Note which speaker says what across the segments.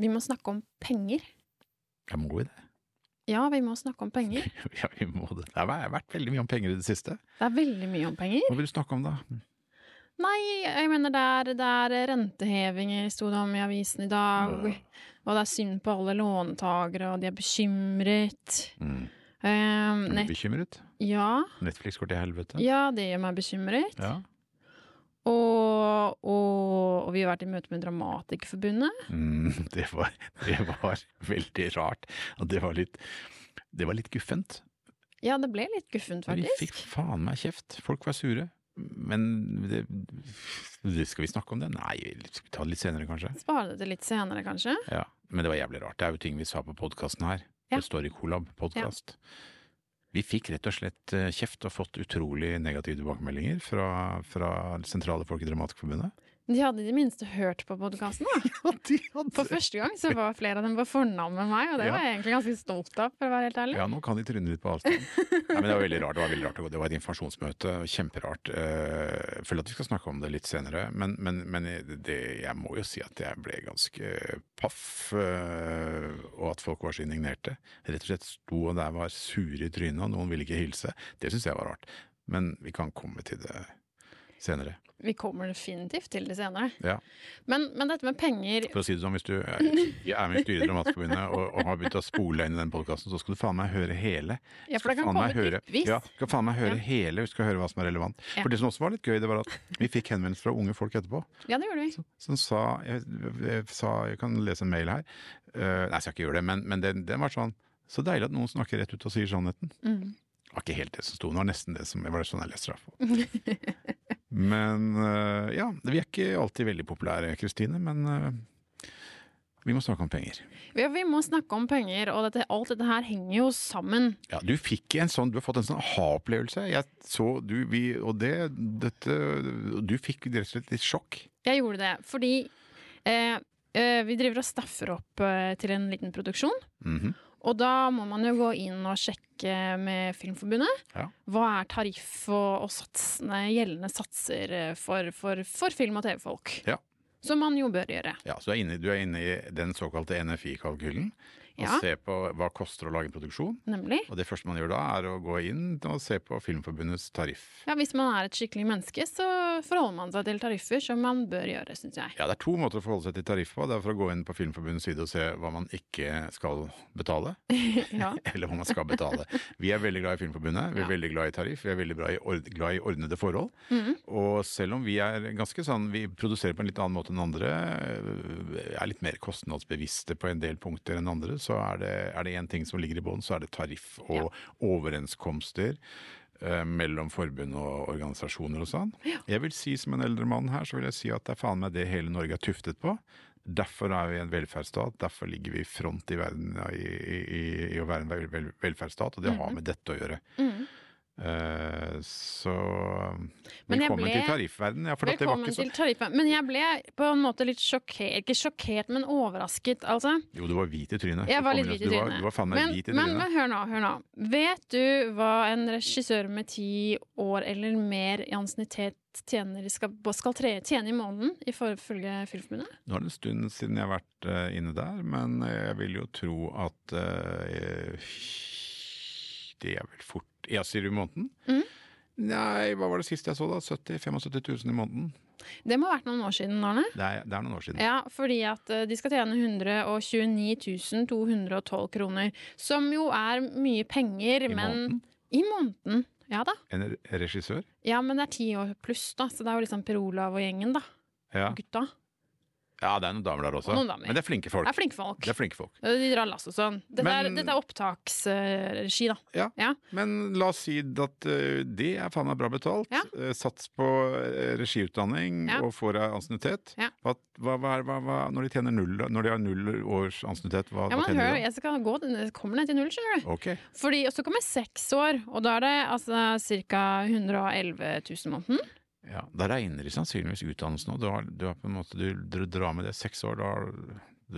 Speaker 1: Vi må snakke om penger.
Speaker 2: Ja, må vi det?
Speaker 1: Ja, vi må snakke om penger.
Speaker 2: Ja, vi må det. Det har vært veldig mye om penger i det siste.
Speaker 1: Det er veldig mye om penger.
Speaker 2: Hva vil du snakke om da?
Speaker 1: Nei, jeg mener det er, det er rentehevinger, sto det om i avisen i dag. Og det er synd på alle låntakere, og de er bekymret.
Speaker 2: Mm.
Speaker 1: Um,
Speaker 2: Er du bekymret?
Speaker 1: ja,
Speaker 2: Netflix går til helvete?
Speaker 1: ja, det gjør meg bekymret.
Speaker 2: Ja.
Speaker 1: Og, og, og vi har vært i møte med Dramatikerforbundet.
Speaker 2: Mm, det, var, det var veldig rart. Og det var litt, det var litt guffent.
Speaker 1: Ja, det ble litt guffent, faktisk.
Speaker 2: Vi fikk faen meg kjeft. Folk var sure. Men det, Skal vi snakke om det? Nei, skal vi ta det litt senere, kanskje?
Speaker 1: Spare det til litt senere, kanskje.
Speaker 2: Ja, Men det var jævlig rart. Det er jo ting vi sa på podkasten her.
Speaker 1: Ja.
Speaker 2: Det står i Colab podkast. Vi fikk rett og slett eh, kjeft og fått utrolig negative tilbakemeldinger fra, fra sentrale folk i Dramatikerforbundet.
Speaker 1: De hadde i det minste hørt på podkasten, da.
Speaker 2: Ja, de hadde
Speaker 1: For første gang så var flere av dem på fornavn med meg, og det
Speaker 2: Ja.
Speaker 1: var jeg egentlig ganske stolt av, for å være helt ærlig.
Speaker 2: Ja, nå kan de tryne litt på avstand. Nei, men det var veldig rart. Det var veldig rart. Det var et informasjonsmøte. Kjemperart. Eh, Jeg føler at vi skal snakke om det litt senere, men, men, men det, jeg må jo si at jeg ble ganske paff. eh, Og at folk var så indignerte. Rett og slett sto og der var sure i trynet, og noen ville ikke hilse. Det syns jeg var rart. Men vi kan komme til det senere.
Speaker 1: Vi kommer definitivt til det senere.
Speaker 2: Ja.
Speaker 1: Men, men dette med penger
Speaker 2: For å si det sånn, hvis du er, er med i styret i Dramatikerforbundet og, og har begynt å spole inn i den podkasten, så skal du faen meg høre hele.
Speaker 1: Ja, for det kan komme
Speaker 2: høre,
Speaker 1: dryppvis.
Speaker 2: Ja, skal faen meg høre
Speaker 1: Ja.
Speaker 2: hele, vi skal høre hva som er relevant.
Speaker 1: Ja.
Speaker 2: For det som også var litt gøy, det var at vi fikk henvendelser fra unge folk etterpå.
Speaker 1: Ja, det gjorde vi.
Speaker 2: Som sa jeg, jeg, sa jeg kan lese en mail her. Uh, nei, jeg skal ikke gjøre det, men, men den, den var sånn Så deilig at noen snakker rett ut og sier sannheten.
Speaker 1: Mm.
Speaker 2: Det var ikke helt det som sto, det var nesten det som det var sånn jeg leste det. Men eh, ja, vi er ikke alltid veldig populære, Kristine, men eh, vi må snakke om penger.
Speaker 1: Ja, vi må snakke om penger, og dette, alt dette her henger jo sammen.
Speaker 2: Ja, du fikk en sånn, du har fått en sånn aha-opplevelse. Jeg så du, vi, og det, dette, du fikk rett og slett litt sjokk.
Speaker 1: Jeg gjorde det fordi eh, eh, vi driver og staffer opp eh, til en liten produksjon.
Speaker 2: Mhm.
Speaker 1: Og da må man jo gå inn og sjekke med Filmforbundet.
Speaker 2: Ja.
Speaker 1: Hva er tariff og, og satsene, gjeldende satser eh, for, for, for film- og TV-folk?
Speaker 2: Ja.
Speaker 1: Som man jo bør gjøre.
Speaker 2: Ja, så du er, inne, du er inne i den såkalte NFI-kalkylen. Og se på hva det koster å lage en produksjon.
Speaker 1: Nemlig.
Speaker 2: Og det første man gjør da, er å gå inn og se på Filmforbundets tariff.
Speaker 1: Ja, Hvis man er et skikkelig menneske, så forholder man seg til tariffer som man bør gjøre, syns jeg.
Speaker 2: Ja, det er to måter å forholde seg til tariff på. Det er for å gå inn på Filmforbundets side og se hva man ikke skal betale.
Speaker 1: Ja.
Speaker 2: Eller hva man skal betale. Vi er veldig glad i Filmforbundet, vi er
Speaker 1: Ja.
Speaker 2: veldig glad i tariff, vi er veldig glad i, ord glad i ordnede forhold.
Speaker 1: Mhm.
Speaker 2: Og selv om vi er ganske sånn, vi produserer på en litt annen måte enn andre, er litt mer kostnadsbevisste på en del punkter enn andre, så er det, én ting som ligger i bånn, så er det tariff og
Speaker 1: Ja.
Speaker 2: overenskomster. øh, mellom forbund og organisasjoner og sånn. Jeg vil si som en eldre mann her, så vil jeg si at det er faen meg det hele Norge er tuftet på. Derfor er vi en velferdsstat, derfor ligger vi i front i verden i, i, i, i å være en vel, vel, velferdsstat, og det har med dette å gjøre.
Speaker 1: Mhm.
Speaker 2: Eh, så
Speaker 1: Men jeg
Speaker 2: velkommen
Speaker 1: ble-
Speaker 2: til tariffverden. Ja,
Speaker 1: Velkommen
Speaker 2: så...
Speaker 1: til tariffverdenen. Men jeg ble på en måte litt sjokkert, ikke sjokkert, men overrasket, altså.
Speaker 2: Jo, du var hvit i trynet.
Speaker 1: Jeg var litt hvit i
Speaker 2: Du var, du var faen meg
Speaker 1: Men,
Speaker 2: hvit i trynet.
Speaker 1: men hør nå, hør nå. Vet du hva en regissør med ti år eller mer i ansiennitet tjener, skal, skal tre, tjene i måneden, ifølge Filmforbundet?
Speaker 2: Nå er det en stund siden jeg har vært eh, inne der, men jeg vil jo tro at eh, Det er vel fort Ja, sier i måneden?
Speaker 1: Mm.
Speaker 2: Nei, hva var det siste jeg så da? 70 000-75 000 i måneden?
Speaker 1: Det må ha vært noen år siden, Arne.
Speaker 2: Det er, det er noen år siden.
Speaker 1: Ja, fordi at eh, de skal tjene 129 212 kroner. Som jo er mye penger,
Speaker 2: I
Speaker 1: men
Speaker 2: måneden?
Speaker 1: I måneden. Ja da.
Speaker 2: En regissør?
Speaker 1: Ja, men det er ti år pluss, da. Så det er jo liksom Per Olav og gjengen, da.
Speaker 2: Ja.
Speaker 1: Gutta.
Speaker 2: Ja, det er noen damer der også.
Speaker 1: Og noen damer.
Speaker 2: Men det er flinke folk.
Speaker 1: Det er flinke folk.
Speaker 2: Det er flinke folk.
Speaker 1: De drar lass og sånn. Dette, er, dette er opptaksregi, da.
Speaker 2: Ja.
Speaker 1: Ja.
Speaker 2: Men la oss si at eh, det er faen meg bra betalt.
Speaker 1: Ja.
Speaker 2: Eh, sats på eh, regiutdanning
Speaker 1: Ja.
Speaker 2: og får deg ansiennitet.
Speaker 1: Ja.
Speaker 2: Hva, hva, hva, er- hva, hva, når de tjener null, da? når de har null års ansiennitet, hva,
Speaker 1: Ja,
Speaker 2: hva
Speaker 1: men
Speaker 2: tjener
Speaker 1: hør,
Speaker 2: de da?
Speaker 1: jeg skal gå, kommer ned til null, skjønner du.
Speaker 2: Ok.
Speaker 1: Fordi, og så kommer seks år, og da er det altså ca. 111 000 måneden.
Speaker 2: Ja, da regner de sannsynligvis utdannelsen, òg. du, du, du, drar med det seks år, da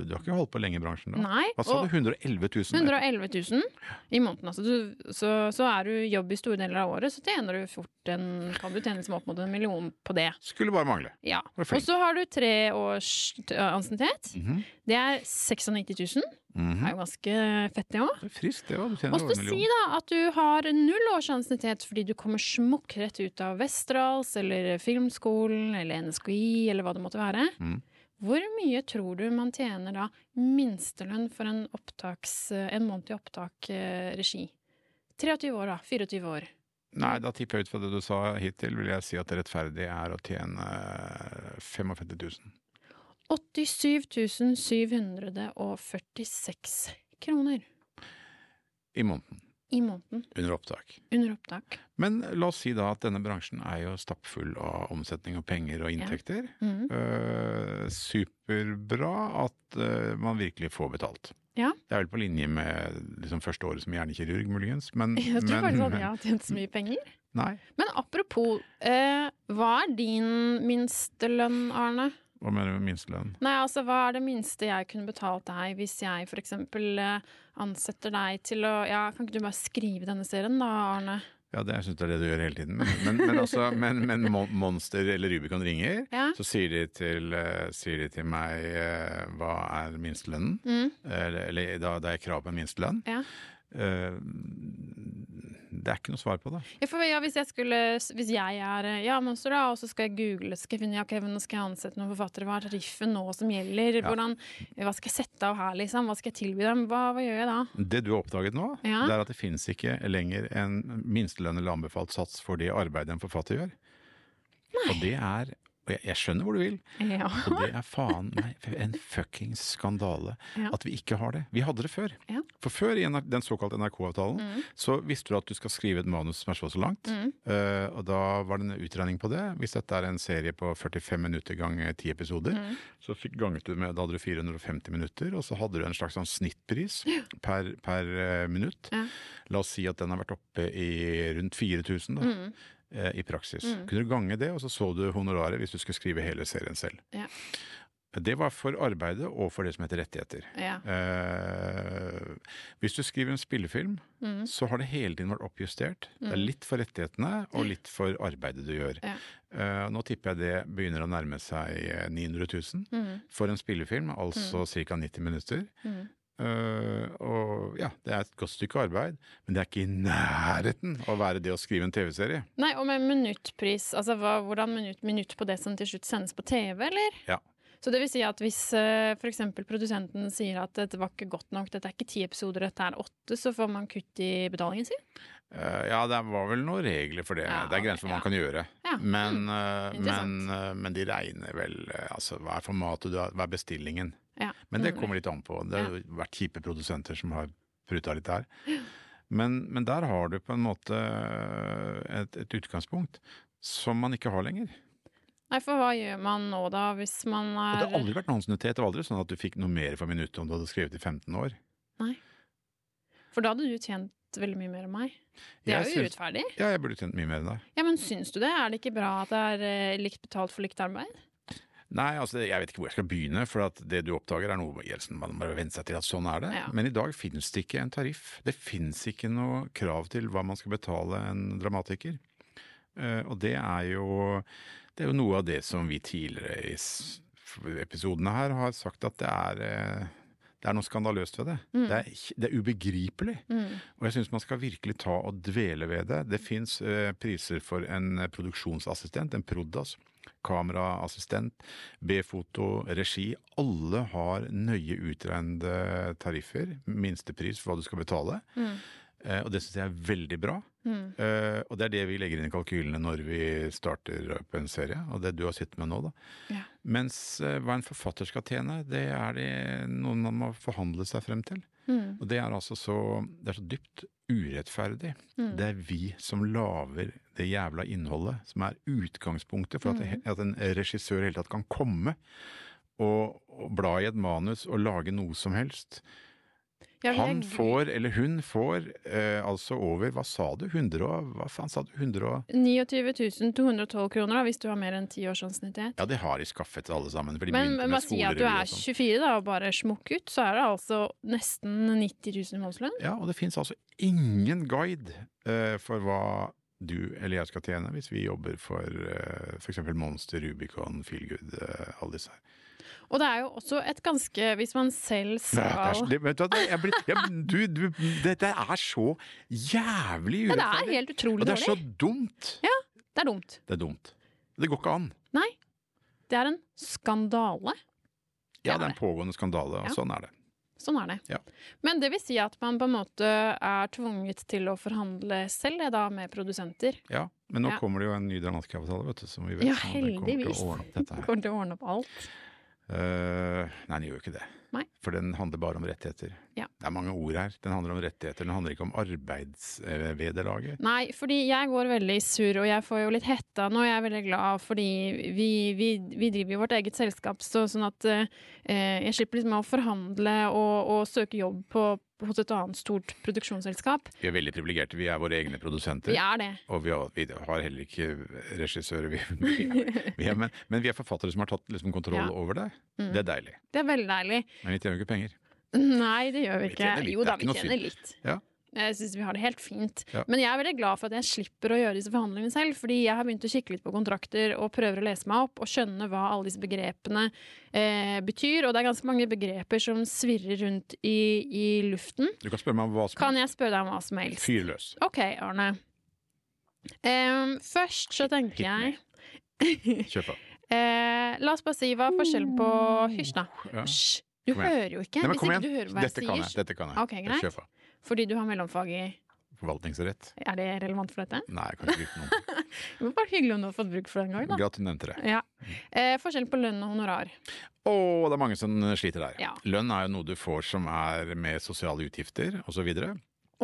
Speaker 2: Du, har ikke holdt på lenge i bransjen da?
Speaker 1: Nei.
Speaker 2: Hva sa
Speaker 1: og-
Speaker 2: du? 111 000?
Speaker 1: 111 000 i måneden. Altså. Du, så, så er du i jobb i store deler av året, så tjener du fort en, kan du tjene liksom opp mot en million på det.
Speaker 2: Skulle bare mangle.
Speaker 1: Ja. Og så har du tre års ansiennitet.
Speaker 2: Mm -hmm.
Speaker 1: Det er 96 000. Det
Speaker 2: Mhm.
Speaker 1: er jo ganske fett, det òg.
Speaker 2: Det friskt, det òg. Du tjener
Speaker 1: si da at du har null års ansiennitet fordi du kommer smukk rett ut av Westerdals eller Filmskolen eller NSKI eller hva det måtte være.
Speaker 2: Mhm.
Speaker 1: Hvor mye tror du man tjener da minstelønn for en, opptaks, en måned i opptak eh, regi? 23 år, da. 24 år.
Speaker 2: Nei, da tipper jeg ut fra det du sa hittil, vil jeg si at det rettferdige er å tjene eh, 55 000.
Speaker 1: 87 746 kroner
Speaker 2: I måneden.
Speaker 1: I måneden
Speaker 2: Under opptak.
Speaker 1: under opptak.
Speaker 2: Men la oss si da at denne bransjen er jo stappfull av omsetning og penger og inntekter.
Speaker 1: Mhm.
Speaker 2: Uh, superbra at uh, man virkelig får betalt.
Speaker 1: Ja.
Speaker 2: Det er vel på linje med liksom, første året som hjernekirurg, muligens. Men,
Speaker 1: Jeg tror
Speaker 2: men,
Speaker 1: faktisk at jeg har tjent så mye penger.
Speaker 2: Nei.
Speaker 1: Men apropos, uh, hva er din minstelønn, Arne?
Speaker 2: Hva mener du med minstelønn?
Speaker 1: Nei, altså hva er det minste jeg kunne betalt deg hvis jeg for eksempel eh, ansetter deg til å Ja, kan ikke du bare skrive denne serien da, Arne?
Speaker 2: Ja, det, jeg syns det er det du gjør hele tiden. Men, men, men, altså, men, men Monster eller Rubicon ringer,
Speaker 1: Ja.
Speaker 2: så sier de til, eh, sier de til meg eh, hva er minstelønnen.
Speaker 1: Mm.
Speaker 2: Eller, eller da, det er krav på en minstelønn.
Speaker 1: Ja.
Speaker 2: Eh, det er ikke noe svar på det.
Speaker 1: Ja, for ja, hvis jeg skulle Hvis jeg er eh, ja, monster, da, og så skal jeg google skal jeg finne, ja, ok, nå skal jeg ansette noen forfattere, hva er tariffen nå som gjelder?
Speaker 2: Ja.
Speaker 1: Hvordan, hva skal jeg sette av her, liksom? Hva skal jeg tilby dem? Hva, hva gjør jeg da?
Speaker 2: Det du har oppdaget nå, det er at det finnes ikke lenger en minstelønn eller anbefalt sats for det arbeidet en forfatter gjør. Og det er og jeg, jeg skjønner hvor du vil,
Speaker 1: Ja.
Speaker 2: og det er faen meg en fuckings skandale
Speaker 1: Ja.
Speaker 2: at vi ikke har det. Vi hadde det før.
Speaker 1: Ja.
Speaker 2: For før i den såkalte NRK-avtalen,
Speaker 1: Mm.
Speaker 2: så visste du at du skal skrive et manus som er så og så langt.
Speaker 1: Mm.
Speaker 2: Uh, og da var det en utregning på det. Hvis dette er en serie på 45 minutter ganger 10 episoder,
Speaker 1: Mm.
Speaker 2: så fikk ganget du med, da hadde du 450 minutter, og så hadde du en slags sånn snittpris per, per eh, minutt.
Speaker 1: Ja.
Speaker 2: La oss si at den har vært oppe i rundt 4000 da,
Speaker 1: Mm.
Speaker 2: Eh, i praksis.
Speaker 1: Mm.
Speaker 2: Kunne du gange det, og så så du honoraret hvis du skulle skrive hele serien selv.
Speaker 1: Ja.
Speaker 2: Det var for arbeidet og for det som heter rettigheter.
Speaker 1: Ja.
Speaker 2: Eh, hvis du skriver en spillefilm,
Speaker 1: Mm.
Speaker 2: så har det hele tiden vært oppjustert. Det er
Speaker 1: Mm.
Speaker 2: litt for rettighetene og litt for arbeidet du gjør.
Speaker 1: Ja.
Speaker 2: Eh, nå tipper jeg det begynner å nærme seg eh, 900 000
Speaker 1: Mm.
Speaker 2: for en spillefilm, altså ca. 90 minutter. Eh, og ja, det er et godt stykke arbeid, men det er ikke i nærheten av å være det å skrive en TV-serie.
Speaker 1: Nei, og med minuttpris, altså hva, hvordan minutt, minutt på det som til slutt sendes på TV, eller?
Speaker 2: Ja.
Speaker 1: Så det vil si at hvis uh, f.eks. produsenten sier at dette var ikke godt nok, dette er ikke ti episoder, dette er åtte, så får man kutt i betalingen sin?
Speaker 2: Eh, ja, det var vel noen regler for det.
Speaker 1: Ja,
Speaker 2: det er grenser for hva man kan gjøre.
Speaker 1: Ja.
Speaker 2: Men, eh,
Speaker 1: Interessant.
Speaker 2: men, eh, men de regner vel eh, Altså, hva er formatet du har, hva er bestillingen?
Speaker 1: Ja.
Speaker 2: Men det
Speaker 1: Mm.
Speaker 2: kommer litt an på. Det har vært kjipe produsenter som har pruta litt der. Men, men der har du på en måte eh, et, et utgangspunkt som man ikke har lenger.
Speaker 1: Nei, for hva gjør man nå da, hvis man
Speaker 2: er det har aldri vært noen ansiennitet. Det var aldri sånn at du fikk noe mer for minuttet om du hadde skrevet i 15 år. Nei.
Speaker 1: For da hadde du tjent veldig mye mer enn meg. Det er jo urettferdig.
Speaker 2: Ja, jeg burde tjent mye mer enn deg.
Speaker 1: Ja, men syns du det? Er det ikke bra at det er eh, likt betalt for likt arbeid?
Speaker 2: Nei, altså jeg vet ikke hvor jeg skal begynne, for at det du oppdager er noe Gjelsen, man bare venne seg til at sånn er det.
Speaker 1: Ja.
Speaker 2: Men i dag finnes det ikke en tariff. Det finnes ikke noe krav til hva man skal betale en dramatiker. Eh, og det er jo det er jo noe av det som vi tidligere i episodene her har sagt at det er eh, det er noe skandaløst ved det.
Speaker 1: Mm.
Speaker 2: Det, er, det er ubegripelig.
Speaker 1: Mm.
Speaker 2: Og jeg syns man skal virkelig ta og dvele ved det. Det fins uh, priser for en eh, produksjonsassistent, en Prodas. Kameraassistent, B-foto, regi. Alle har nøye utregnede tariffer. Minstepris for hva du skal betale.
Speaker 1: Mm.
Speaker 2: Uh, og det syns jeg er veldig bra.
Speaker 1: Mm.
Speaker 2: Eh, og det er det vi legger inn i kalkylene når vi starter opp en serie, og det du har sittet med nå, da.
Speaker 1: Ja.
Speaker 2: Mens uh, hva en forfatter skal tjene, det er det noe man må forhandle seg frem til.
Speaker 1: Mm.
Speaker 2: Og det er altså så, det er så dypt urettferdig.
Speaker 1: Mm.
Speaker 2: Det er vi som lager det jævla innholdet, som er utgangspunktet for at, det, at en regissør i hele tatt kan komme og, og bla i et manus og lage noe som helst.
Speaker 1: Ja,
Speaker 2: Han får, eller hun får, eh, altså over Hva sa du? 100 og Hva faen sa du? 100 og
Speaker 1: 29 212 kroner da, hvis du har mer enn ti års ansiennitet.
Speaker 2: Ja, det har de skaffet alle sammen.
Speaker 1: Men bare si at du er
Speaker 2: sånn.
Speaker 1: 24 da, og bare smukk ut, så er det altså nesten 90 000 i månedslønn.
Speaker 2: Ja, og det fins altså ingen guide eh, for hva du eller jeg skal tjene hvis vi jobber for eh, f.eks. Monster, Rubicon, Feelgood, uh, alle disse her.
Speaker 1: Og det er jo også et ganske Hvis man selv
Speaker 2: Nei, det er,
Speaker 1: skal
Speaker 2: det, vet du, jeg du, du, dette er så jævlig
Speaker 1: Ja, det er helt utrolig dårlig.
Speaker 2: og det er så
Speaker 1: dumt!
Speaker 2: dumt.
Speaker 1: Det er dumt.
Speaker 2: Det er dumt. Det går ikke an.
Speaker 1: Nei. Det er en skandale.
Speaker 2: Ja, det er en pågående skandale, og
Speaker 1: Ja.
Speaker 2: sånn er det.
Speaker 1: Sånn er det.
Speaker 2: Ja.
Speaker 1: Men det vil si at man på en måte er tvunget til å forhandle selv da med produsenter.
Speaker 2: Ja, Men nå
Speaker 1: Ja.
Speaker 2: kommer det jo en ny dramatikavtale, vet du, som vi vet.
Speaker 1: Ja,
Speaker 2: så kommer til å
Speaker 1: heldigvis.
Speaker 2: ordne opp dette her.
Speaker 1: Kommer til å ordne opp alt.
Speaker 2: Eh, nei, den gjør jo ikke det.
Speaker 1: Nei.
Speaker 2: For den handler bare om rettigheter.
Speaker 1: Ja.
Speaker 2: Det er mange ord her. Den handler om rettigheter, den handler ikke om arbeidsvederlaget.
Speaker 1: Nei, fordi jeg går veldig surr, og jeg får jo litt hetta nå. Jeg er veldig glad fordi vi, vi, vi driver jo vårt eget selskap, så, sånn at uh, jeg slipper liksom å forhandle og, og søke jobb på, hos et annet stort produksjonsselskap.
Speaker 2: Vi er veldig privilegerte. Vi er våre egne produsenter.
Speaker 1: Vi er det.
Speaker 2: Og vi har, vi har heller ikke regissører, vi, vi, er, vi er, men, men vi er forfattere som har tatt liksom, kontroll
Speaker 1: Ja.
Speaker 2: over det.
Speaker 1: Mm.
Speaker 2: Det er deilig.
Speaker 1: Det er veldig deilig.
Speaker 2: Men vi tjener jo ikke penger.
Speaker 1: Nei, det gjør vi ikke.
Speaker 2: litt,
Speaker 1: Jo da, vi tjener litt.
Speaker 2: Ja.
Speaker 1: Jeg syns vi har det helt fint.
Speaker 2: Ja.
Speaker 1: Men jeg er veldig glad for at jeg slipper å gjøre disse forhandlingene selv, fordi jeg har begynt å kikke litt på kontrakter og prøver å lese meg opp og skjønne hva alle disse begrepene eh, betyr. Og det er ganske mange begreper som svirrer rundt i, i luften.
Speaker 2: Du kan spørre meg om hva som helst.
Speaker 1: Kan jeg spørre deg om hva som helst?
Speaker 2: Fyr løs.
Speaker 1: OK, Arne. Um, først så tenker jeg
Speaker 2: Kjør på.
Speaker 1: eh, La oss bare si hva er forskjellen på Hysj, da. Hysj. Du hører jo ikke
Speaker 2: Nei, men kom igjen. Dette kan jeg. Dette kan jeg.
Speaker 1: Ok, greit. Fordi du har mellomfag i
Speaker 2: Forvaltningsrett.
Speaker 1: Er det relevant for dette?
Speaker 2: Nei, jeg kan ikke noe.
Speaker 1: Det var bare hyggelig om du har fått bruk for det en gang, da.
Speaker 2: Du nevnte det.
Speaker 1: Ja. Eh, forskjell på lønn og honorar.
Speaker 2: Å, det er mange som sliter der.
Speaker 1: Ja.
Speaker 2: Lønn er jo noe du får som er med sosiale utgifter osv.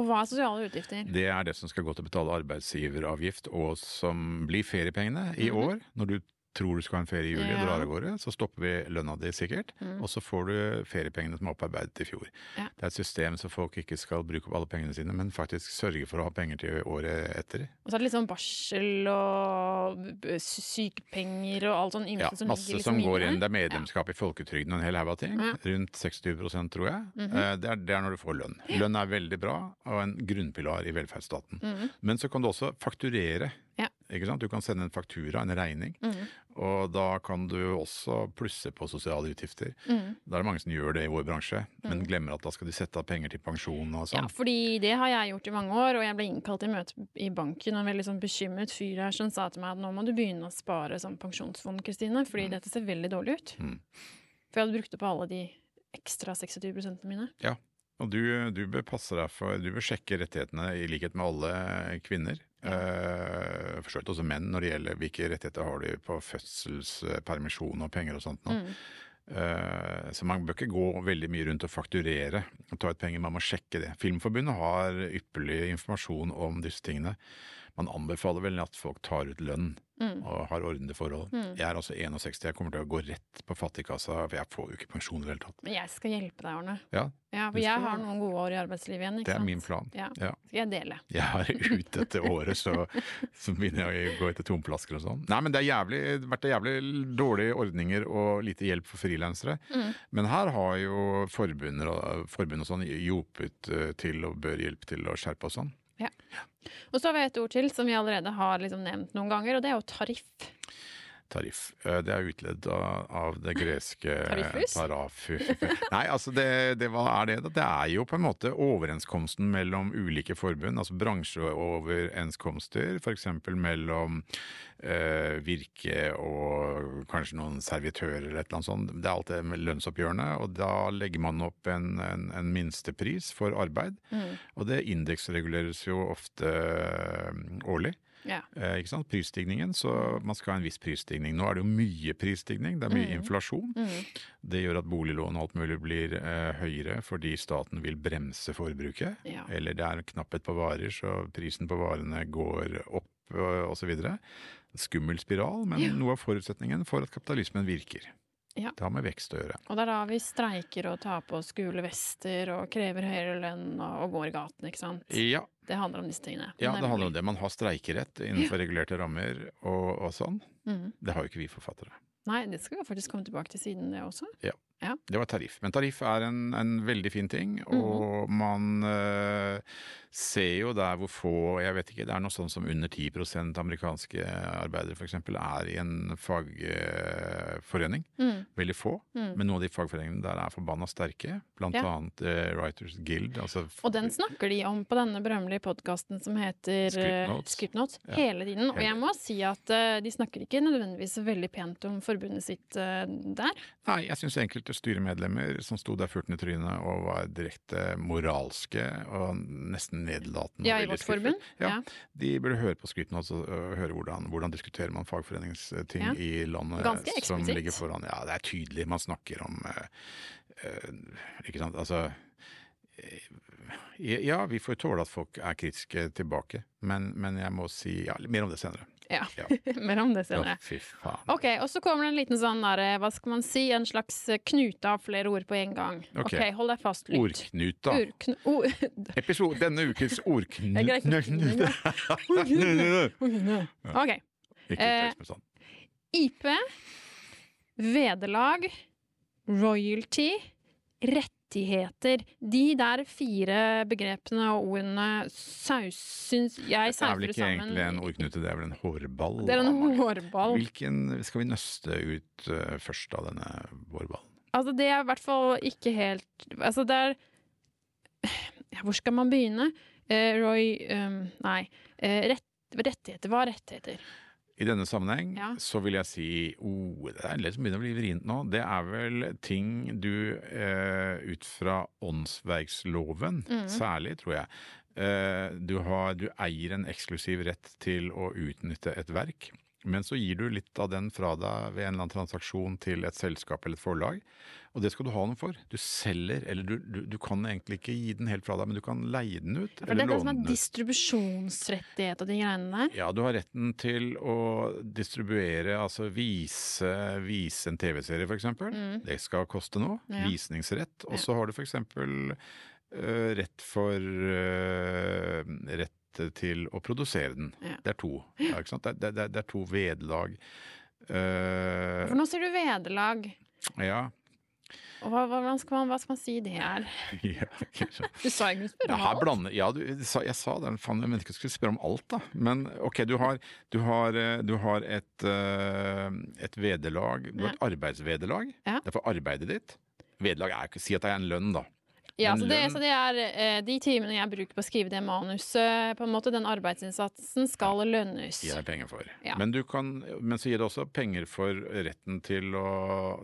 Speaker 1: Og hva er sosiale utgifter?
Speaker 2: Det er det som skal gå til å betale arbeidsgiveravgift, og som blir feriepengene i
Speaker 1: Mhm.
Speaker 2: år. Når du tror du skal ha en ferie i juli
Speaker 1: Ja.
Speaker 2: drar av gårde, så stopper vi lønna di sikkert.
Speaker 1: Mm.
Speaker 2: Og så får du feriepengene som er opparbeidet i fjor.
Speaker 1: Ja.
Speaker 2: Det er et system så folk ikke skal bruke opp alle pengene sine, men faktisk sørge for å ha penger til året etter.
Speaker 1: Og så er det litt sånn barsel og sykepenger og alt sånn ymse
Speaker 2: Ja,
Speaker 1: som
Speaker 2: masse som går inn. Det er medlemskap i folketrygden og en hel haug av ting.
Speaker 1: Ja.
Speaker 2: Rundt 60% tror jeg.
Speaker 1: Mm
Speaker 2: -hmm. det, er, det er når du får lønn. Lønn er veldig bra, og en grunnpilar i velferdsstaten.
Speaker 1: Mhm.
Speaker 2: Men så kan du også fakturere.
Speaker 1: Ja.
Speaker 2: Ikke sant? Du kan sende en faktura, en regning,
Speaker 1: Mm.
Speaker 2: og da kan du også plusse på sosiale utgifter.
Speaker 1: Mm.
Speaker 2: Da er det mange som gjør det i vår bransje, men glemmer at da skal de sette av penger til pensjon og
Speaker 1: Ja,
Speaker 2: sånn.
Speaker 1: fordi det har jeg gjort i mange år, og jeg ble innkalt til møte i banken, og en veldig sånn bekymret fyr her som sa til meg at nå må du begynne å spare som pensjonsfond, Kristine, fordi dette ser veldig dårlig ut.
Speaker 2: Mm.
Speaker 1: For jeg hadde brukt opp alle de ekstra 26 prosentene mine.
Speaker 2: Og du, du bør passe deg for Du bør sjekke rettighetene i likhet med alle kvinner. Eh, for så vidt også menn når det gjelder hvilke rettigheter har du på fødselspermisjon og penger og sånt. Nå.
Speaker 1: Mm.
Speaker 2: Uh, så man bør ikke gå veldig mye rundt og fakturere og ta ut penger, man må sjekke det. Filmforbundet har ypperlig informasjon om disse tingene. Man anbefaler vel at folk tar ut lønn
Speaker 1: Mm.
Speaker 2: og har ordnede forhold.
Speaker 1: Mm.
Speaker 2: Jeg er altså 61, jeg kommer til å gå rett på fattigkassa, for jeg får jo ikke pensjon i det hele tatt.
Speaker 1: Men jeg skal hjelpe deg, Arne.
Speaker 2: Ja,
Speaker 1: Ja, for jeg har noen gode år i arbeidslivet igjen, ikke
Speaker 2: det er
Speaker 1: sant?
Speaker 2: min plan.
Speaker 1: Ja,
Speaker 2: Ja.
Speaker 1: skal jeg dele.
Speaker 2: Jeg er ute etter året, så, så begynner jeg å gå etter tomflasker og sånn. Nei, men det har vært jævlig dårlige ordninger og lite hjelp for frilansere.
Speaker 1: Mm.
Speaker 2: Men her har jo forbund og, forbund og sånn hjulpet eh, til og bør hjelpe til å skjerpe og sånn.
Speaker 1: Og så har vi et ord til som vi allerede har liksom nevnt noen ganger, og det er jo tariff.
Speaker 2: Tariff. Eh, Det er utledd av, av det greske
Speaker 1: Tariffus?
Speaker 2: Tarafu. Nei, altså det, det, hva er det? da? Det er jo på en måte overenskomsten mellom ulike forbund, altså bransjeoverenskomster, f.eks. mellom eh, Virke og kanskje noen servitører eller et eller annet sånt. Det er alltid med lønnsoppgjørene, og da legger man opp en, en, en minstepris for arbeid.
Speaker 1: Mm.
Speaker 2: Og det indeksreguleres jo ofte eh, årlig.
Speaker 1: Ja.
Speaker 2: Eh? Prisstigningen, så man skal ha en viss prisstigning. Nå er det jo mye prisstigning, det er mye
Speaker 1: Mm.
Speaker 2: inflasjon.
Speaker 1: Mm.
Speaker 2: Det gjør at boliglån og alt mulig blir eh, høyere fordi staten vil bremse forbruket.
Speaker 1: Ja.
Speaker 2: Eller det er knapphet på varer, så prisen på varene går opp og osv. Skummel spiral, men
Speaker 1: Ja.
Speaker 2: noe av forutsetningen for at kapitalismen virker.
Speaker 1: Ja.
Speaker 2: Det har med vekst å gjøre.
Speaker 1: Og det er da vi streiker og tar på oss gule vester og krever høyere lønn og, går i gaten, ikke sant?
Speaker 2: Ja,
Speaker 1: Det handler om disse tingene.
Speaker 2: ja det handler om det. Man har streikerett innenfor regulerte rammer og, og sånn.
Speaker 1: Mm.
Speaker 2: Det har jo ikke vi forfattere.
Speaker 1: Nei, det skal vi faktisk komme tilbake til siden, det også. Ja.
Speaker 2: Det var tariff. Men tariff er en, en veldig fin ting,
Speaker 1: Mhm.
Speaker 2: og man eh, ser jo der hvor få Jeg vet ikke, det er noe sånn som under 10% amerikanske arbeidere f.eks. er i en fagforening.
Speaker 1: Mm.
Speaker 2: Veldig få.
Speaker 1: Mm.
Speaker 2: Men noen av de fagforeningene der er forbanna sterke. Blant
Speaker 1: Ja.
Speaker 2: annet uh, Writers Guild. Altså,
Speaker 1: Og den snakker de om på denne berømmelige podkasten som heter eh,
Speaker 2: Notes.
Speaker 1: Script Notes
Speaker 2: Ja.
Speaker 1: hele tiden. Og jeg må si at uh, de snakker ikke nødvendigvis veldig pent om forbundet sitt uh, der.
Speaker 2: Nei, jeg syns enkelte styremedlemmer som sto der furten i trynet og var direkte moralske og nesten nedlatende.
Speaker 1: Ja, i vårt forbund.
Speaker 2: Ja,
Speaker 1: Ja.
Speaker 2: De burde høre på skrytene og høre hvordan, hvordan diskuterer man fagforeningsting
Speaker 1: Ja.
Speaker 2: i landet
Speaker 1: Ganske
Speaker 2: som ligger foran. Ja, det er tydelig. Man snakker om uh, uh, Ikke sant. Altså eh, Ja, vi får tåle at folk er kritiske tilbake, men, men jeg må si ja, mer om det senere.
Speaker 1: Ja.
Speaker 2: Ja.
Speaker 1: Mer om det senere.
Speaker 2: Ja, fy faen.
Speaker 1: Ok, og så kommer det en liten sånn der, eh, hva skal man si, en slags eh, knute av flere ord på en gang.
Speaker 2: Ok.
Speaker 1: okay hold deg fast, lytt.
Speaker 2: Ordknuta.
Speaker 1: Urkn ord.
Speaker 2: Episode, denne
Speaker 1: å
Speaker 2: ordknuta.
Speaker 1: Ok. Eh. IP, vederlag, royalty, rettigheter. De der fire begrepene og ordene saus, syns jeg
Speaker 2: Det er vel ikke egentlig en ordknute, det er vel en hårball.
Speaker 1: Det er en hårball.
Speaker 2: Hvilken skal vi nøste ut eh, først av denne hårballen?
Speaker 1: Altså, det er i hvert fall ikke helt Altså, det er ja, Hvor skal man begynne? Eh, Roy um, Nei. Eh, rett, rettigheter. Hva er rettigheter?
Speaker 2: I denne sammenheng
Speaker 1: Ja.
Speaker 2: så vil jeg si oh, Det er litt som begynner å bli vrient nå. Det er vel ting du eh, ut fra åndsverksloven,
Speaker 1: mm.
Speaker 2: særlig, tror jeg. Eh, du, har, du eier en eksklusiv rett til å utnytte et verk. Men så gir du litt av den fra deg ved en eller annen transaksjon til et selskap eller et forlag. Og det skal du ha noe for. Du selger, eller du, du, du kan egentlig ikke gi den helt fra deg, men du kan leie den ut.
Speaker 1: For
Speaker 2: eller
Speaker 1: det er det som er distribusjonsrettighet og de greiene der.
Speaker 2: Ja, du har retten til å distribuere, altså vise, vise en TV-serie f.eks.
Speaker 1: Mm.
Speaker 2: Det skal koste noe.
Speaker 1: Ja.
Speaker 2: Visningsrett. Og
Speaker 1: Ja.
Speaker 2: så har du f.eks. Uh, rett for uh, Rett til å produsere den.
Speaker 1: Ja.
Speaker 2: Det er to. Ja, ikke sant? Det, det, det, er to vederlag. Uh,
Speaker 1: For nå sier du vederlag.
Speaker 2: ja.
Speaker 1: Og hva, hva, skal man, hva skal man si det er?
Speaker 2: ja.
Speaker 1: Du sa ikke noe spørre om alt.
Speaker 2: blander, ja du, sa, jeg sa det, faen, jeg mente ikke du skulle spørre om alt, da. Men ok, du har, du har, eh, du har et, eh, et vederlag, du har et arbeidsvederlag.
Speaker 1: Ja.
Speaker 2: Det er for arbeidet ditt. Vederlag er ikke Si at det er en lønn, da.
Speaker 1: Ja, så det, så det er eh, de timene jeg bruker på å skrive det manuset, på en måte den arbeidsinnsatsen skal lønnes.
Speaker 2: Gir deg penger for.
Speaker 1: Ja.
Speaker 2: Men, du kan, men så gir det også penger for retten til å,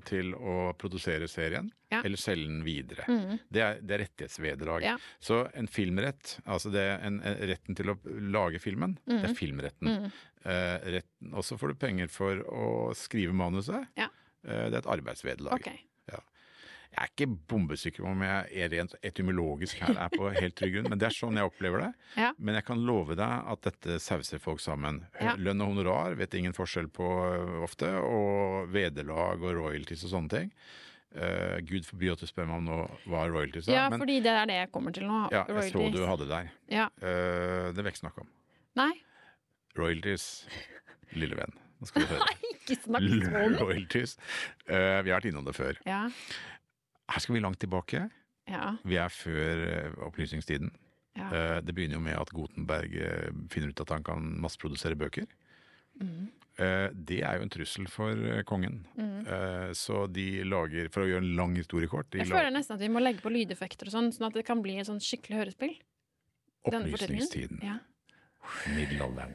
Speaker 2: til å produsere serien.
Speaker 1: Ja.
Speaker 2: Eller selge den videre.
Speaker 1: Mm.
Speaker 2: Det er, det er rettighetsvederlag.
Speaker 1: Ja.
Speaker 2: Så en filmrett, altså det er en, en, retten til å lage filmen, det er filmretten.
Speaker 1: Mm.
Speaker 2: Eh, retten, og så får du penger for å skrive manuset.
Speaker 1: Ja.
Speaker 2: Eh, det er et arbeidsvederlag.
Speaker 1: Ok.
Speaker 2: Jeg er ikke bombesikker på om jeg er rent etymologisk her er på helt trygg grunn, men det er sånn jeg opplever det.
Speaker 1: Ja.
Speaker 2: Men jeg kan love deg at dette sauser folk sammen.
Speaker 1: Ja.
Speaker 2: Lønn og honorar vet ingen forskjell på ofte, og vederlag og royalties og sånne ting. Uh, Gud forby at du spør meg om nå hva royalties er,
Speaker 1: Ja,
Speaker 2: men
Speaker 1: fordi det er det jeg kommer til nå.
Speaker 2: ja, jeg så du hadde der.
Speaker 1: Ja.
Speaker 2: Uh, det vil jeg ikke snakke om.
Speaker 1: Nei,
Speaker 2: Royalties, lille venn. Nå skal du høre.
Speaker 1: ikke snakk sånn!
Speaker 2: Royalties. Uh, vi har vært innom det før.
Speaker 1: Ja.
Speaker 2: Her skal vi langt tilbake.
Speaker 1: Ja.
Speaker 2: Vi er før eh, opplysningstiden.
Speaker 1: ja.
Speaker 2: Eh, Det begynner jo med at Gutenberg eh, finner ut at han kan masseprodusere bøker. Eh, Det er jo en trussel for kongen. Eh, Så de lager, for å gjøre en lang historie kort
Speaker 1: Jeg føler nesten at vi må legge på lydeffekter og sånn, sånn at det kan bli et sånn skikkelig hørespill.
Speaker 2: Opplysningstiden.
Speaker 1: Ja.
Speaker 2: Middelalderen.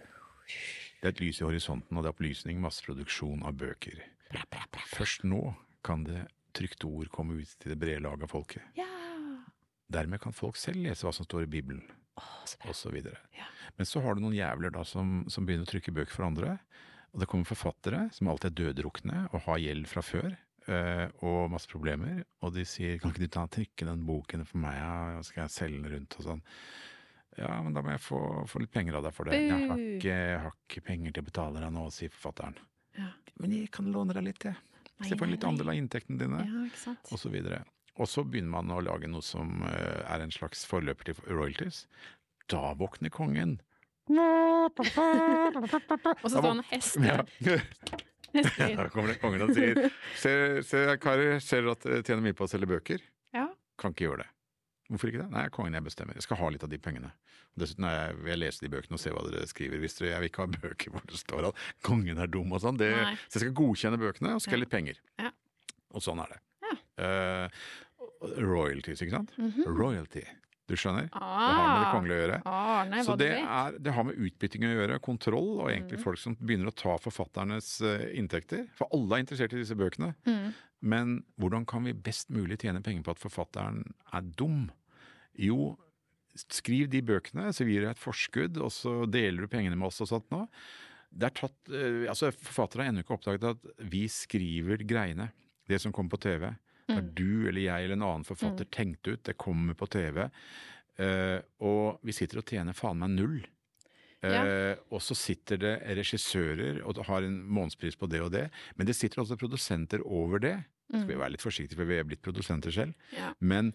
Speaker 2: Det er et lys i horisonten, og det er opplysning, masseproduksjon av bøker. Først nå kan det trykte ord komme ut til det brede lag av folket.
Speaker 1: ja.
Speaker 2: Dermed kan folk selv lese hva som står i Bibelen,
Speaker 1: så
Speaker 2: videre.
Speaker 1: Ja.
Speaker 2: Men så har du noen jævler da som, som begynner å trykke bøker for andre. Og det kommer forfattere som alltid er døddrukne og har gjeld fra før. eh, og masse problemer. Og de sier 'kan ikke du ta trykke den boken for meg, ja, skal jeg selge den rundt', og sånn. Ja, men da må jeg få, få litt penger av deg for det. Jeg har ikke, jeg har ikke penger til å betale deg nå, sier forfatteren.
Speaker 1: Ja.
Speaker 2: Men jeg kan låne deg litt, jeg. Skal få en litt andel av inntektene dine,
Speaker 1: Ja, osv.
Speaker 2: og så. Og begynner man å lage noe som eh, er en slags forløper til royalties. Da våkner kongen.
Speaker 1: Og så står han hester.
Speaker 2: Ja. Da kommer det kongen og sier Se, se karer, ser dere at dere tjener mye på å selge bøker?
Speaker 1: Ja.
Speaker 2: Kan ikke gjøre det. Hvorfor ikke det? Nei, kongen jeg bestemmer. Jeg skal ha litt av de pengene. Dessuten jeg, vil jeg lese de bøkene og se hva dere skriver. Hvis dere, jeg vil ikke ha bøker hvor det står at kongen er dum og sånn. Så jeg skal godkjenne bøkene og skal ha litt penger.
Speaker 1: Ja.
Speaker 2: Og sånn er det.
Speaker 1: Ja.
Speaker 2: Uh, royalties, ikke sant?
Speaker 1: Mhm.
Speaker 2: Royalty. Du skjønner? Det har med det
Speaker 1: Ah,
Speaker 2: kongelige å gjøre.
Speaker 1: Arne,
Speaker 2: Så det, er, det har med utbytting å gjøre, kontroll, og egentlig
Speaker 1: mm.
Speaker 2: folk som begynner å ta forfatternes eh, inntekter. For alle er interessert i disse bøkene.
Speaker 1: Mm.
Speaker 2: Men hvordan kan vi best mulig tjene penger på at forfatteren er dum? Jo, skriv de bøkene, så gir deg et forskudd, og så deler du pengene med oss og sånt nå. Det er tatt, eh, altså Forfattere har ennå ikke oppdaget at vi skriver greiene. Det som kommer på TV. Det er
Speaker 1: Mm.
Speaker 2: du eller jeg eller en annen forfatter tenkt ut. Det kommer på TV. Eh, og vi sitter og tjener faen meg null. Eh, Og så sitter det regissører og har en månedspris på det og det. Men det sitter også produsenter over det. Skal vi
Speaker 1: Mm.
Speaker 2: være litt forsiktige, for vi er blitt produsenter selv.
Speaker 1: Ja.
Speaker 2: Men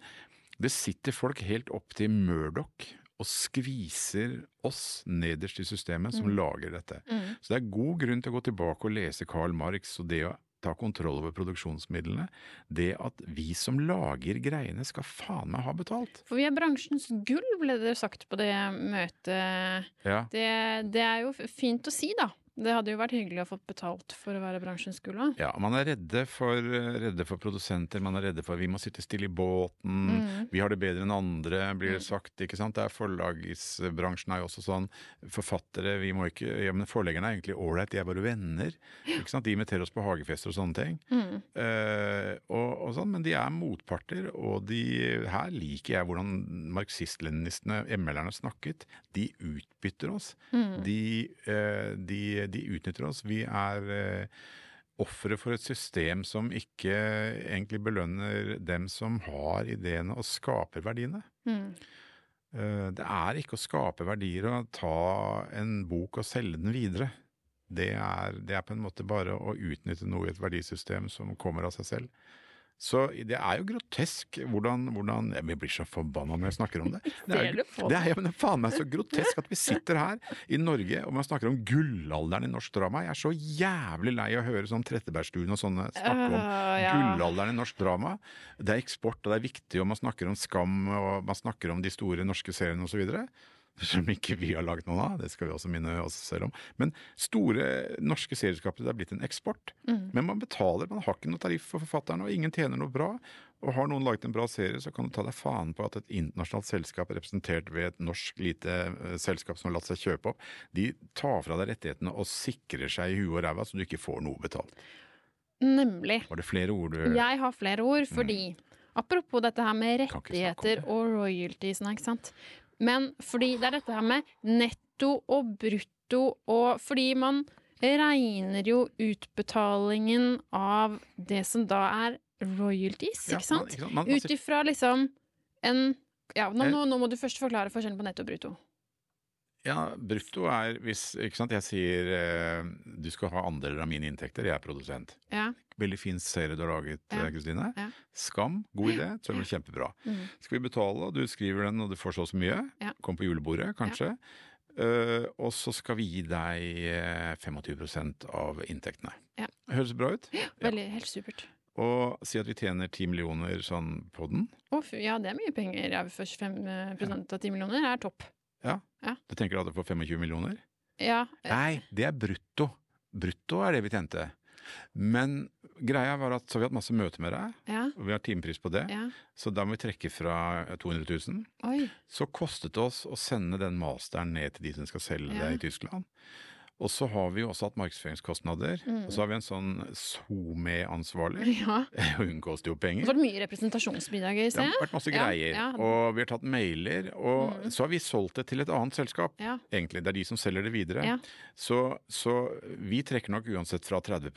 Speaker 2: det sitter folk helt opp til Murdoch og skviser oss nederst i systemet som
Speaker 1: Mm.
Speaker 2: lager dette.
Speaker 1: Mm.
Speaker 2: Så det er god grunn til å gå tilbake og lese Karl Marx og det å ta kontroll over produksjonsmidlene. Det at vi som lager greiene skal faen meg ha betalt.
Speaker 1: For vi er bransjens gull, ble det sagt på det møtet.
Speaker 2: Ja.
Speaker 1: Det, det er jo fint å si, da. Det hadde jo vært hyggelig å få betalt for å være bransjens gull òg.
Speaker 2: Ja, man er redde for, redde for produsenter, man er redde for vi må sitte stille i båten,
Speaker 1: Mm.
Speaker 2: vi har det bedre enn andre, blir det sagt. ikke sant? Det er Forlagsbransjen er jo også sånn. Forfattere vi må ikke, ja, men Forleggerne er egentlig ålreit, de er bare venner. ikke sant? De inviterer oss på hagefester og sånne ting.
Speaker 1: Mm.
Speaker 2: Eh, og, og sånn, Men de er motparter, og de, her liker jeg hvordan marxist-leninistene, ML-erne, snakket. De utbytter oss.
Speaker 1: Mm.
Speaker 2: De, eh, de, de utnytter oss. Vi er eh, ofre for et system som ikke egentlig belønner dem som har ideene og skaper verdiene.
Speaker 1: Mm.
Speaker 2: Eh, det er ikke å skape verdier å ta en bok og selge den videre. Det er, det er på en måte bare å utnytte noe i et verdisystem som kommer av seg selv. Så det er jo grotesk hvordan, hvordan Jeg blir så forbanna når jeg snakker om det. Det er, det er, ja, men det er faen meg så grotesk at vi sitter her i Norge og man snakker om gullalderen i norsk drama. Jeg er så jævlig lei av å høre sånn Trettebergstuen og sånne snakke om
Speaker 1: uh, ja.
Speaker 2: gullalderen i norsk drama. Det er eksport, og det er viktig, og man snakker om Skam, og man snakker om de store norske seriene osv. Som ikke vi har laget noen av, det skal vi også minne oss selv om. Men store norske serieskapere, det er blitt en eksport.
Speaker 1: Mm.
Speaker 2: Men man betaler, man har ikke noe tariff for forfatteren, og ingen tjener noe bra. Og har noen laget en bra serie, så kan du ta deg faen på at et internasjonalt selskap representert ved et norsk lite eh, selskap som har latt seg kjøpe opp, de tar fra deg rettighetene og sikrer seg i huet og ræva så du ikke får noe betalt.
Speaker 1: Nemlig.
Speaker 2: Var det flere ord du
Speaker 1: Jeg har flere ord, fordi Apropos dette her med
Speaker 2: Mm.
Speaker 1: Rettigheter og royalties, ikke sant. Men fordi det er dette her med netto og brutto, og fordi man regner jo utbetalingen av det som da er royalties, ikke sant?
Speaker 2: Sant?
Speaker 1: Ut ifra liksom en Ja, nå,
Speaker 2: Eh.
Speaker 1: nå, nå må du først forklare forskjellen på netto og brutto.
Speaker 2: Ja, brutto er hvis Ikke sant, jeg sier eh, du skal ha andeler av mine inntekter, jeg er produsent.
Speaker 1: Ja.
Speaker 2: Veldig fin serie du har laget, eh, Kristine.
Speaker 1: Ja.
Speaker 2: Skam, god idé, tror jeg kjempebra.
Speaker 1: Mm.
Speaker 2: Skal vi betale, og du skriver den, og du får så og så mye.
Speaker 1: Ja.
Speaker 2: Kom på julebordet, kanskje. Uh, og så skal vi gi deg eh, 25 av inntektene.
Speaker 1: Ja.
Speaker 2: Høres bra ut?
Speaker 1: Ja, Veldig, helt supert.
Speaker 2: Og si at vi tjener 10 millioner sånn på den.
Speaker 1: Å, ja, det er mye penger. Ja, for 25 av 10 millioner er topp.
Speaker 2: Du tenker at du får 25 millioner?
Speaker 1: Ja.
Speaker 2: Nei, det er brutto. Brutto er det vi tjente. Men greia var at så vi har hatt masse møter med deg,
Speaker 1: Ja.
Speaker 2: og vi har timepris på det,
Speaker 1: ja.
Speaker 2: så da må vi trekke fra 200 000.
Speaker 1: Oi.
Speaker 2: Så kostet det oss å sende den masteren ned til de som skal selge
Speaker 1: Ja.
Speaker 2: det i Tyskland. Og så har vi jo også hatt markedsføringskostnader.
Speaker 1: Mm.
Speaker 2: Og så har vi en sånn SoMe-ansvarlig.
Speaker 1: Ja.
Speaker 2: Hun koster jo penger.
Speaker 1: så har det mye representasjonsbidrag i
Speaker 2: Det har vært masse
Speaker 1: Ja,
Speaker 2: greier.
Speaker 1: ja.
Speaker 2: Og vi har tatt mailer. Og
Speaker 1: Mm.
Speaker 2: så har vi solgt det til et annet selskap.
Speaker 1: Ja.
Speaker 2: Egentlig. Det er de som selger det videre. Så, så vi trekker nok uansett fra 30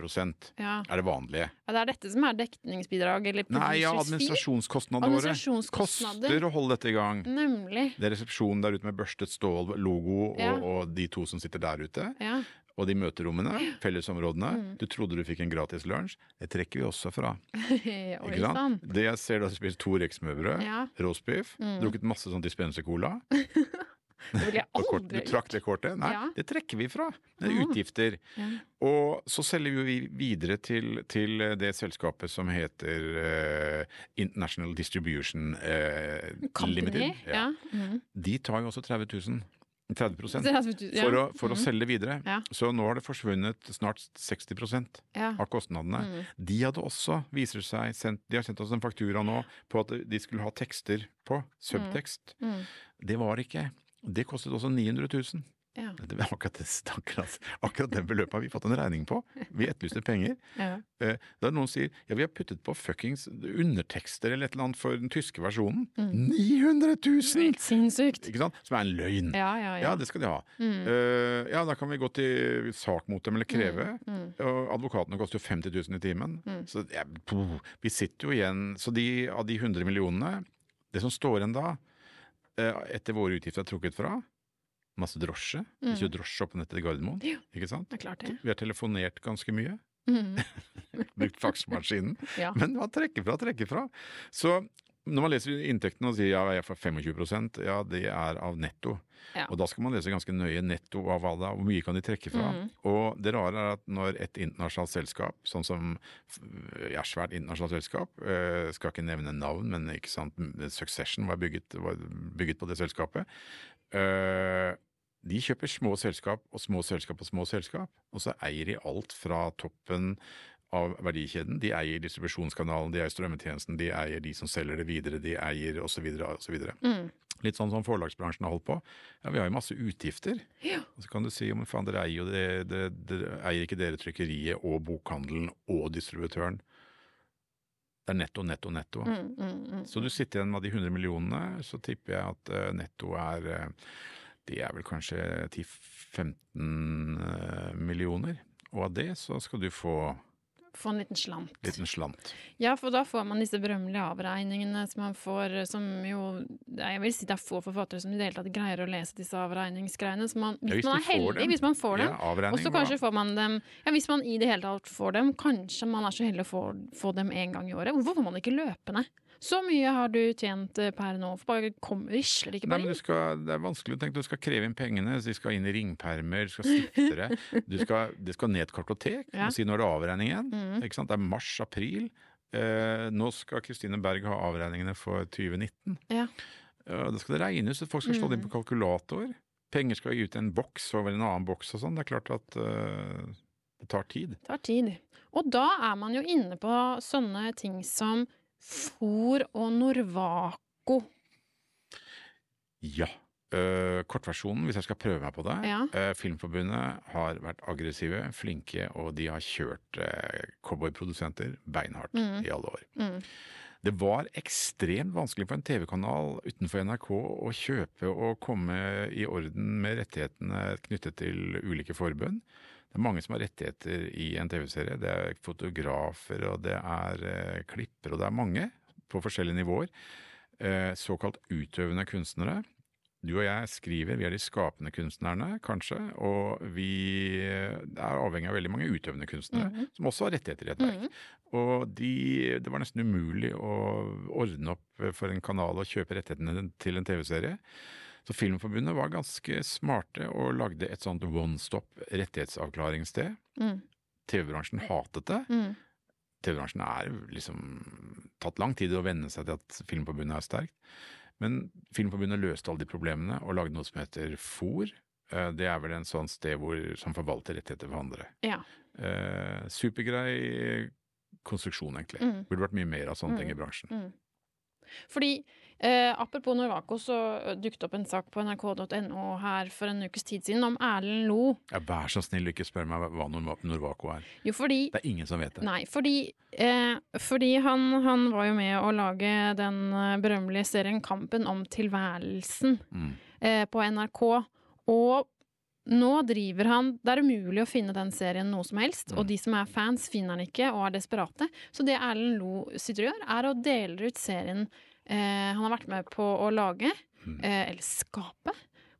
Speaker 1: Ja.
Speaker 2: er det vanlige.
Speaker 1: ja, det er dette som er dekningsbidrag, eller
Speaker 2: Nei, ja, administrasjonskostnadene våre. Koster å holde dette i gang.
Speaker 1: Nemlig.
Speaker 2: Det er resepsjonen der ute med børstet stål, logo og, og de to som sitter der ute.
Speaker 1: Ja.
Speaker 2: Og de møterommene, fellesområdene.
Speaker 1: Mm.
Speaker 2: Du trodde du fikk en gratis lunsj. Det trekker vi også fra. Ikke sant?
Speaker 1: sann.
Speaker 2: Det jeg ser da du spiser to reksmørbrød,
Speaker 1: Ja.
Speaker 2: roastbiff,
Speaker 1: Mm.
Speaker 2: drukket masse sånn dispenser-cola.
Speaker 1: Det ville jeg aldri
Speaker 2: Du trakk det kortet? Nei,
Speaker 1: Ja.
Speaker 2: det trekker vi fra. Det er
Speaker 1: Ah.
Speaker 2: utgifter.
Speaker 1: Ja.
Speaker 2: Og så selger vi videre til, til det selskapet som heter uh, International Distribution
Speaker 1: uh.
Speaker 2: Limited.
Speaker 1: Ja. Mm.
Speaker 2: De tar jo også 30 000. 30
Speaker 1: Det er altså- ja.
Speaker 2: for, å, for å
Speaker 1: Mm.
Speaker 2: selge videre. Så nå har det forsvunnet snart 60
Speaker 1: Ja.
Speaker 2: av kostnadene.
Speaker 1: Mm.
Speaker 2: De hadde også, viser seg, sendt, de har sendt oss en faktura nå på at de skulle ha tekster på, subtekst.
Speaker 1: Mm.
Speaker 2: Det var ikke. Det kostet også 900 000.
Speaker 1: Ja.
Speaker 2: Det var akkurat, det, akkurat, akkurat det beløpet har vi fått en regning på. Vi etterlyste penger.
Speaker 1: Ja.
Speaker 2: Eh, Da noen sier ja, vi har puttet på fuckings undertekster eller et eller annet for den tyske versjonen. 900 000!
Speaker 1: Helt sinnssykt.
Speaker 2: Ikke sant? Som er en løgn.
Speaker 1: Ja, ja,
Speaker 2: Ja,
Speaker 1: ja.
Speaker 2: det skal de ha.
Speaker 1: Mm.
Speaker 2: Uh, ja, da kan vi gå til sak mot dem, eller kreve.
Speaker 1: Mm.
Speaker 2: Og advokatene koster jo 50 000 i timen.
Speaker 1: Mm.
Speaker 2: Så ja, vi sitter jo igjen Så de, av de 100 millionene, det som står igjen da, eh, etter våre utgifter er trukket fra, masse drosje. Vi
Speaker 1: Mm.
Speaker 2: kjører drosje opp nettet til Gardermoen.
Speaker 1: Ja.
Speaker 2: Ikke sant?
Speaker 1: Det er klart det.
Speaker 2: Vi har telefonert ganske mye.
Speaker 1: Mm.
Speaker 2: Brukt faksmaskinen.
Speaker 1: Ja.
Speaker 2: Men man trekker fra, trekker fra. Så når man leser inntektene og sier ja, jeg får 25% ja, det er av netto.
Speaker 1: Ja.
Speaker 2: Og da skal man lese ganske nøye netto av hva da, hvor mye kan de trekke fra.
Speaker 1: Mm.
Speaker 2: Og det rare er at når et internasjonalt selskap, sånn som ja, svært internasjonalt selskap, eh, skal ikke nevne navn, men ikke sant, Succession var bygget, var bygget på det selskapet. Eh, de kjøper små selskap og små selskap og små selskap, og så eier de alt fra toppen av verdikjeden. De eier distribusjonskanalen, de eier strømmetjenesten, de eier de som selger det videre, de eier osv. osv.
Speaker 1: Mm.
Speaker 2: Litt sånn som forlagsbransjen har holdt på. Ja, Vi har jo masse utgifter.
Speaker 1: Ja.
Speaker 2: Og så kan du si men faen, dere eier jo det, det, det, eier ikke dere trykkeriet og bokhandelen og distributøren? Det er netto, netto, netto.
Speaker 1: Mm, mm, mm.
Speaker 2: Så du sitter igjen med de 100 millionene, så tipper jeg at eh, netto er eh, Det er vel kanskje 10-15 eh, millioner. Og av det så skal du få
Speaker 1: Få en liten slant.
Speaker 2: liten slant.
Speaker 1: Ja, for da får man disse berømmelige avregningene som man får, som jo Jeg vil si det er få forfattere som i det hele tatt greier å lese disse avregningsgreiene. Så man,
Speaker 2: Ja,
Speaker 1: hvis,
Speaker 2: hvis
Speaker 1: man er heldig, hvis man får dem.
Speaker 2: Ja.
Speaker 1: Og så kanskje får man dem Ja, hvis man i det hele tatt får dem, kanskje man er så heldig å få, få dem én gang i året. Hvorfor får man ikke løpende? Så mye har du tjent eh, per nå, for bare kom, risler ikke
Speaker 2: Nei,
Speaker 1: bare
Speaker 2: men
Speaker 1: inn?
Speaker 2: du skal, Det er vanskelig å tenke, du skal kreve inn pengene, de skal inn i ringpermer, skal det. Du skal, det skal ned et kartotek,
Speaker 1: Ja.
Speaker 2: si når det er avregning igjen.
Speaker 1: Mm.
Speaker 2: Ikke sant? Det er mars-april. Eh, nå skal Kristine Berg ha avregningene for 2019.
Speaker 1: Ja.
Speaker 2: Eh, da skal det regnes, så folk skal slå det inn på kalkulator. Penger skal ut i en boks over en annen boks og sånn. Det er klart at eh, det tar tid.
Speaker 1: Det tar tid. Og da er man jo inne på sånne ting som fôr og Norvaco.
Speaker 2: Ja. Uh, kortversjonen, hvis jeg skal prøve meg på det.
Speaker 1: Ja.
Speaker 2: Uh, Filmforbundet har vært aggressive, flinke, og de har kjørt uh, cowboyprodusenter beinhardt
Speaker 1: Mm.
Speaker 2: i alle år.
Speaker 1: Mm.
Speaker 2: Det var ekstremt vanskelig for en TV-kanal utenfor NRK å kjøpe og komme i orden med rettighetene knyttet til ulike forbund. Det er mange som har rettigheter i en TV-serie. Det er fotografer, og det er eh, klipper, og det er mange på forskjellige nivåer. Eh, såkalt utøvende kunstnere. Du og jeg skriver, vi er de skapende kunstnerne, kanskje, og vi er avhengig av veldig mange utøvende kunstnere,
Speaker 1: Mhm.
Speaker 2: som også har rettigheter i et verk.
Speaker 1: Mhm.
Speaker 2: Og de, det var nesten umulig å ordne opp for en kanal å kjøpe rettighetene til en TV-serie. Så Filmforbundet var ganske smarte og lagde et sånt one stop rettighetsavklaringssted.
Speaker 1: Mm.
Speaker 2: TV-bransjen hatet det.
Speaker 1: Mm.
Speaker 2: TV-bransjen er liksom tatt lang tid å venne seg til at Filmforbundet er sterkt. Men Filmforbundet løste alle de problemene og lagde noe som heter FOR. Eh, Det er vel en sånn sted hvor, som forvalter rettigheter for andre.
Speaker 1: Ja.
Speaker 2: Eh, supergrei konstruksjon, egentlig.
Speaker 1: Mm.
Speaker 2: Burde vært mye mer av sånne
Speaker 1: Mm.
Speaker 2: ting i bransjen.
Speaker 1: Mm. Fordi eh, apropos Norwaco, så eh, dukket opp en sak på nrk.no her for en ukes tid siden om Erlend Lo.
Speaker 2: Ja, vær så snill, ikke spør meg hva Norwaco er.
Speaker 1: Jo, fordi
Speaker 2: Det er ingen som vet det.
Speaker 1: Nei, fordi, eh, fordi han, han var jo med å lage den eh, berømmelige serien Kampen om tilværelsen
Speaker 2: Mm.
Speaker 1: eh, på NRK. Og nå driver han Det er umulig å finne den serien noe som helst.
Speaker 2: Mm.
Speaker 1: Og de som er fans, finner den ikke og er desperate. Så det Erlend Lo sitter og gjør, er å dele ut serien eh, han har vært med på å lage,
Speaker 2: Mm.
Speaker 1: eh, eller skape,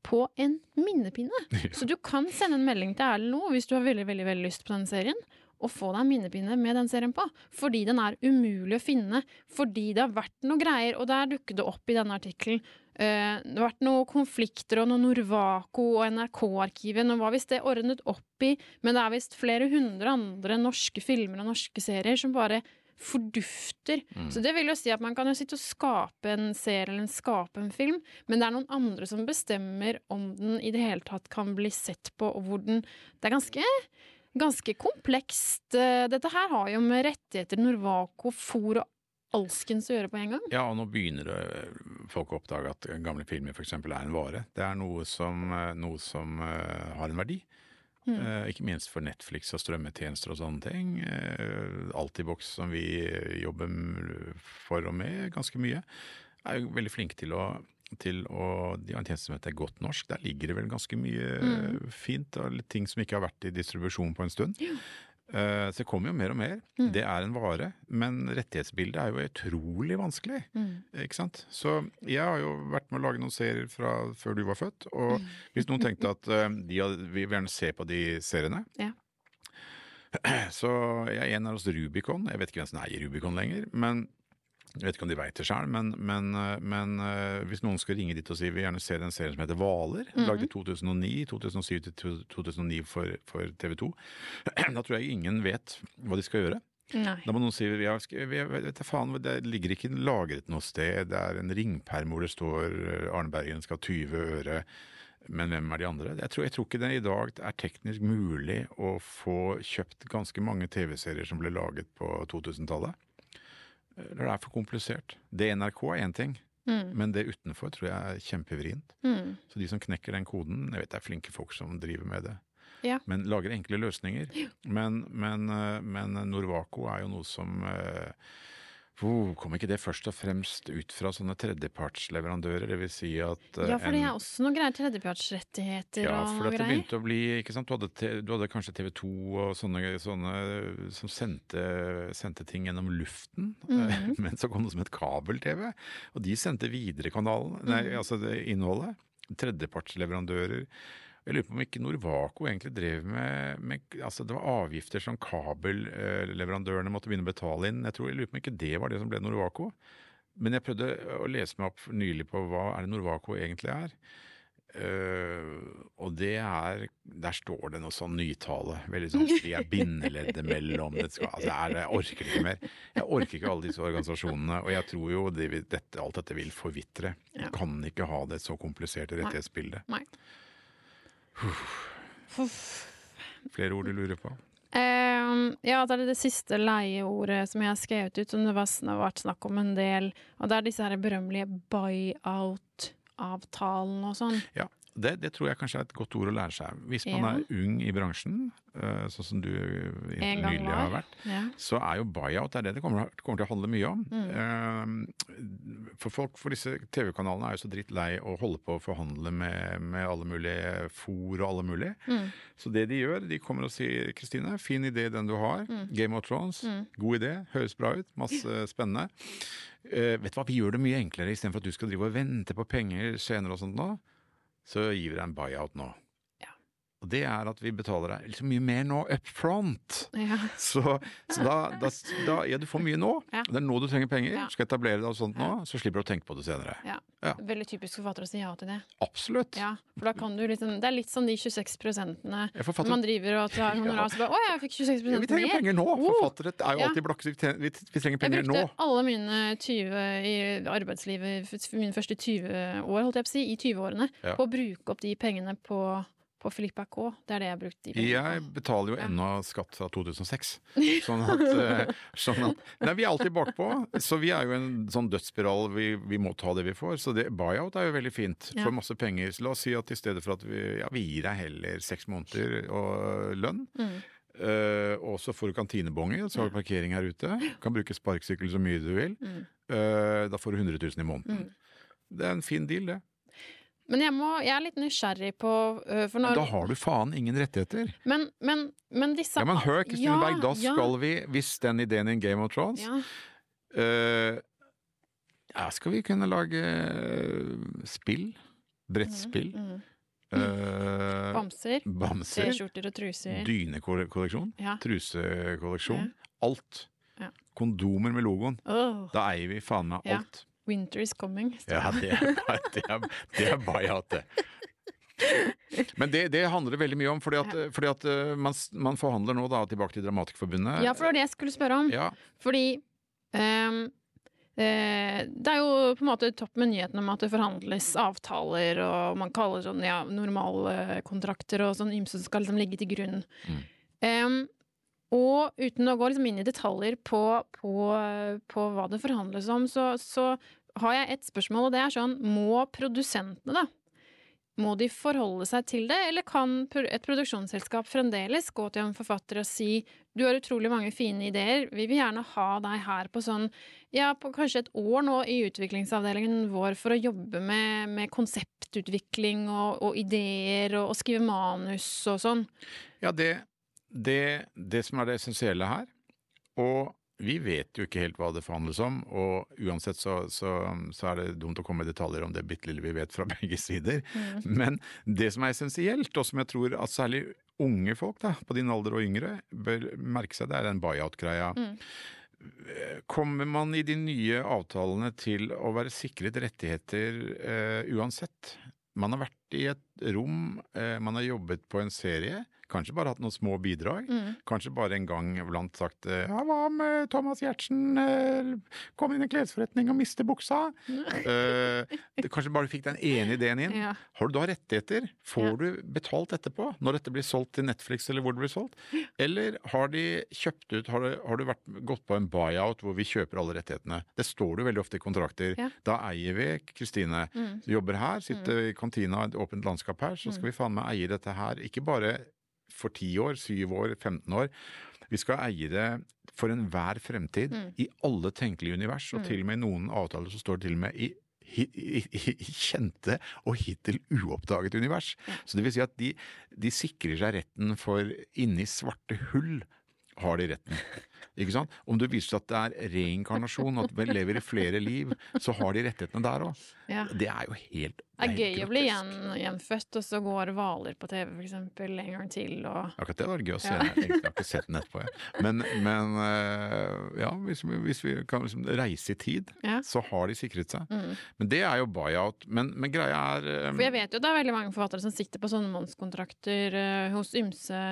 Speaker 1: på en minnepinne. Så du kan sende en melding til Erlend nå hvis du har veldig, veldig, veldig lyst på den serien. Og få deg en minnepinne med den serien på. Fordi den er umulig å finne. Fordi det har vært noe greier, og der dukket det opp i denne artikkelen. eh, det har vært noen konflikter og noe Norvaco og NRK-arkivet. Nå var visst det ordnet opp i, men det er visst flere hundre andre norske filmer og norske serier som bare fordufter. Så det vil jo si at man kan jo sitte og skape en serie eller en skape en film, men det er noen andre som bestemmer om den i det hele tatt kan bli sett på, og hvor den Det er ganske Ganske komplekst. Eh, Dette her har jo med rettigheter, Norvaco, FOR og alskens å gjøre på en gang.
Speaker 2: Ja, og nå begynner det, folk å oppdage at gamle filmer f.eks. er en vare. Det er noe som, eh, noe som eh, har en verdi. Eh, ikke minst for Netflix og strømmetjenester og sånne ting. Uh, Altibox, som vi jobber for og med ganske mye, er jo veldig flinke til å til å, De har en tjeneste som heter Godt norsk. Der ligger det vel ganske mye mm. fint og ting som ikke har vært i distribusjon på en stund. Eh, så det kommer jo mer og mer. Det er en vare, men rettighetsbildet er jo utrolig vanskelig. Ikke sant? Så jeg har jo vært med å lage noen serier fra før du var født, og hvis noen tenkte at eh, de hadde, vi vil gjerne se på de seriene
Speaker 1: Ja.
Speaker 2: Så jeg er en er hos Rubicon. Jeg vet ikke hvem som eier Rubicon lenger, men jeg vet ikke om de veit det sjøl, men, men, eh, men eh, hvis noen skal ringe dit og si vi gjerne se den serien som heter Hvaler, lagd i 2009, 2007 til 2009 for, for TV 2, da tror jeg ingen vet hva de skal gjøre.
Speaker 1: Nei.
Speaker 2: Da må noen si vi har, vi, vet faen, det ligger ikke lagret noe sted. Det er en ringperm hvor det står eh, Arne Bergen skal ha 20 øre. Men hvem er de andre? Jeg tror, jeg tror ikke det i dag er teknisk mulig å få kjøpt ganske mange TV-serier som ble laget på 2000-tallet. Eller det er for komplisert. Det NRK er én ting, men det utenfor tror jeg er kjempevrient.
Speaker 1: Mm.
Speaker 2: Så de som knekker den koden Jeg vet det er flinke folk som driver med det.
Speaker 1: Ja.
Speaker 2: Men lager enkle løsninger. Men, men, eh, men Norvaco er jo noe som eh, oh, Kom ikke det først og fremst ut fra sånne tredjepartsleverandører? Det vil si at eh,
Speaker 1: Ja, for det er også noen greier. Tredjepartsrettigheter
Speaker 2: ja,
Speaker 1: og
Speaker 2: greier.
Speaker 1: Ja,
Speaker 2: for det begynte å bli ikke sant? Du, hadde, te- du hadde kanskje TV 2 og sånne, sånne som sendte, sendte ting gjennom luften.
Speaker 1: Mhm.
Speaker 2: Men så kom det som et kabel-TV, og de sendte videre kanalen, nei,
Speaker 1: Mhm.
Speaker 2: altså det innholdet. Tredjepartsleverandører. Jeg lurer på om ikke Norvaco egentlig drev med, med altså Det var avgifter som kabelleverandørene måtte begynne å betale inn. Jeg tror jeg lurer på om ikke det var det som ble Norvaco. Men jeg prøvde å lese meg opp nylig på hva er det Norvaco egentlig er. Uh, og det er Der står det noe sånn nytale. Veldig sånn Vi er bindeleddet mellom det skal, altså, er Jeg orker ikke mer. Jeg orker ikke alle disse organisasjonene. Og jeg tror jo det, dette, alt dette vil forvitre.
Speaker 1: Ja.
Speaker 2: Kan ikke ha det så kompliserte rettighetsbildet.
Speaker 1: Nei. Uff.
Speaker 2: Flere ord du lurer på?
Speaker 1: Um, ja, det er det siste leieordet som jeg har skrevet ut, som det har vært snakk om en del. Og det er disse her berømmelige buyout-avtalene og sånn.
Speaker 2: Ja, det, det tror jeg kanskje er et godt ord å lære seg. Hvis man
Speaker 1: Ja.
Speaker 2: er ung i bransjen, eh, sånn som du nylig har vært,
Speaker 1: Ja.
Speaker 2: så er jo buyout det er det det kommer, kommer til å handle mye om.
Speaker 1: Mm.
Speaker 2: Eh, for folk, for disse TV-kanalene er jo så dritt lei å holde på å forhandle med, med alle mulige fòr og alle mulige.
Speaker 1: Mm.
Speaker 2: Så det de gjør, de kommer og sier Kristine, fin idé den du har.
Speaker 1: Mm.
Speaker 2: Game of Thrones, god idé, høres bra ut, masse spennende. Uh, vet du hva, vi gjør det mye enklere istedenfor at du skal drive og vente på penger senere og sånt nå. Så gir deg en buyout nå. Og det er at vi betaler deg liksom mye mer nå up front.
Speaker 1: Ja.
Speaker 2: Så, så da, da, da Ja, du får mye nå.
Speaker 1: Ja.
Speaker 2: Det er nå du trenger penger.
Speaker 1: Ja.
Speaker 2: Skal etablere deg og sånt nå, så slipper du å tenke på det senere.
Speaker 1: Ja.
Speaker 2: Ja.
Speaker 1: Veldig typisk forfatter å si ja til det.
Speaker 2: Absolutt.
Speaker 1: Ja, for da kan du liksom Det er litt som de 26 prosentene
Speaker 2: forfatter-
Speaker 1: man driver og tar honorar, så bare Å, jeg fikk 26
Speaker 2: Ja, vi trenger
Speaker 1: mer!
Speaker 2: penger nå! Forfattere er jo
Speaker 1: Ja.
Speaker 2: alltid blakke. Vi trenger, penger nå.
Speaker 1: Jeg brukte alle mine 20 i arbeidslivet, mine første 20 år, holdt jeg på å si, i 20-årene,
Speaker 2: Ja.
Speaker 1: på å bruke opp de pengene på, på Filippa K. Det er det jeg har brukt de
Speaker 2: Jeg betaler jo ennå skatt fra 2006. Sånn at, eh, sånn at Nei, vi er alltid bakpå. Så vi er jo en sånn dødsspiral. Vi, vi må ta det vi får. Så det, buyout er jo veldig fint.
Speaker 1: Ja.
Speaker 2: Får masse penger. Så la oss si at i stedet for at vi, ja, vi gir deg heller seks måneder og lønn.
Speaker 1: Mm.
Speaker 2: Uh, og så får du kantinebonger, så har du parkering her ute. Kan bruke sparkesykkel så mye du vil.
Speaker 1: Mm.
Speaker 2: Uh, da får du 100 000 i måneden. Det er en fin deal, det.
Speaker 1: Men jeg, må, jeg er litt nysgjerrig på øh, For når
Speaker 2: da har du faen ingen rettigheter.
Speaker 1: Men, men, men disse
Speaker 2: Ja, men hør, Kristine
Speaker 1: Ja,
Speaker 2: Berg, da
Speaker 1: ja.
Speaker 2: skal vi, hvis den ideen i Game of Thrones
Speaker 1: ja.
Speaker 2: Uh, Ja, skal vi kunne lage eh, spill? Brettspill?
Speaker 1: Mm.
Speaker 2: eh,
Speaker 1: Bamser,
Speaker 2: bamser,
Speaker 1: T-skjorter og truser.
Speaker 2: dynekolleksjon,
Speaker 1: Ja.
Speaker 2: trusekolleksjon. Alt.
Speaker 1: Ja.
Speaker 2: Kondomer med logoen.
Speaker 1: Oh.
Speaker 2: Da eier vi faen meg
Speaker 1: Ja.
Speaker 2: alt.
Speaker 1: Winter is coming.
Speaker 2: Ja,
Speaker 1: det.
Speaker 2: er, det er, det er det. Men det, det handler det veldig mye om, fordi at, fordi at eh, man, man forhandler nå da tilbake til Dramatikerforbundet.
Speaker 1: ja, for det var det jeg skulle spørre om.
Speaker 2: Ja,
Speaker 1: Fordi um, det er jo på en måte topp med nyheten om at det forhandles avtaler, og man kaller sånn ja, normalkontrakter og sånn ymse som skal liksom ligge til grunn.
Speaker 2: Mm.
Speaker 1: Em, og uten å gå liksom inn i detaljer på, på, på hva det forhandles om, så, så har jeg et spørsmål, og det er sånn Må produsentene, da, må de forholde seg til det, eller kan et produksjonsselskap fremdeles gå til en forfatter og si du har utrolig mange fine ideer, vi vil gjerne ha deg her på sånn ja, på kanskje et år nå i utviklingsavdelingen vår for å jobbe med, med konseptutvikling og, og ideer og, og skrive manus og sånn.
Speaker 2: ja det, det, det som er det essensielle her, og vi vet jo ikke helt hva det forhandles om, og uansett så, så, så er det dumt å komme i detaljer om det bitte lille vi vet fra begge sider. Men det som er essensielt, og som jeg tror at særlig unge folk da, på din alder og yngre bør merke seg, det er den buyout-greia.
Speaker 1: Mm.
Speaker 2: Kommer man i de nye avtalene til å være sikret rettigheter eh, uansett? Man har vært i et rom, eh, man har jobbet på en serie, kanskje bare hatt noen små bidrag.
Speaker 1: Mm.
Speaker 2: Kanskje bare en gang blant sagt eh, ja, hva om Thomas Giertsen eh, kom inn i en klesforretning og mister buksa? Eh, kanskje bare fikk den ene ideen inn.
Speaker 1: Ja.
Speaker 2: Har du da rettigheter? Får
Speaker 1: Ja.
Speaker 2: du betalt etterpå? Når dette blir solgt til Netflix eller hvor det blir solgt? Eller har de kjøpt ut, har du, har du vært, gått på en buyout hvor vi kjøper alle rettighetene? Det står det veldig ofte i kontrakter.
Speaker 1: Ja.
Speaker 2: Da eier vi, Kristine,
Speaker 1: Mm.
Speaker 2: jobber her, sitter i kantina, et åpent landskap her, så skal vi faen meg eie dette her. Ikke bare for 10 år, 7 år, 15 år. Vi skal eie det for enhver fremtid
Speaker 1: Mm.
Speaker 2: i alle tenkelige univers, og til og med i noen avtaler så står det til og med i i, i, i i kjente og hittil uoppdaget univers. Så det vil si at de, de sikrer seg retten for inni svarte hull har de retten. Ikke sant? Om det viser seg at det er reinkarnasjon, at vi lever i flere liv, så har de rettighetene der òg.
Speaker 1: Ja.
Speaker 2: Det er jo helt
Speaker 1: Det er gøy å bli gjen, gjenfødt, og så går hvaler på TV eksempel en gang til, og
Speaker 2: Akkurat det var gøy å se.
Speaker 1: Ja.
Speaker 2: Jeg har ikke sett den etterpå. jeg. Men, men øh, ja, hvis vi, hvis vi kan liksom reise i tid,
Speaker 1: Ja.
Speaker 2: så har de sikret seg.
Speaker 1: Mm.
Speaker 2: Men det er jo buyout. Men, men greia er øh,
Speaker 1: For jeg vet jo det er veldig mange forfattere som sitter på sånne månedskontrakter eh, hos ymse,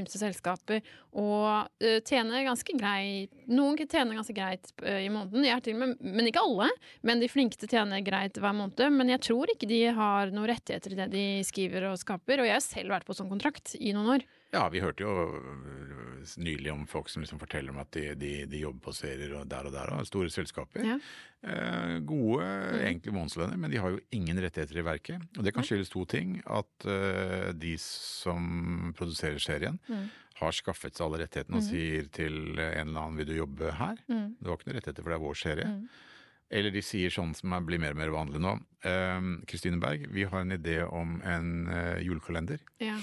Speaker 1: ymse selskaper og eh, tjener ganske greit Noen tjener ganske greit eh, i måneden, med, men ikke alle. Men de flinkeste tjener greit hver måned. Men jeg tror ikke de har noen rettigheter i det de skriver og skaper. Og jeg har selv vært på sånn kontrakt i noen år.
Speaker 2: Ja, vi hørte jo øh, nylig om folk som liksom forteller om at de, de, de jobber på serier og der og der, og store selskaper.
Speaker 1: Ja.
Speaker 2: Eh, gode, egentlig månedslønner, men de har jo ingen rettigheter i verket. Og det kan skyldes to ting. At eh, de som produserer serien,
Speaker 1: Mm.
Speaker 2: har skaffet seg alle rettighetene og sier til en eller annen 'vil du jobbe her'?
Speaker 1: Mm.
Speaker 2: Du har ikke noen rettigheter, for det er vår serie.
Speaker 1: Mm.
Speaker 2: Eller de sier sånn som blir mer og mer vanlig nå. Eh, Kristine Berg, vi har en idé om en eh, julekalender.
Speaker 1: Ja.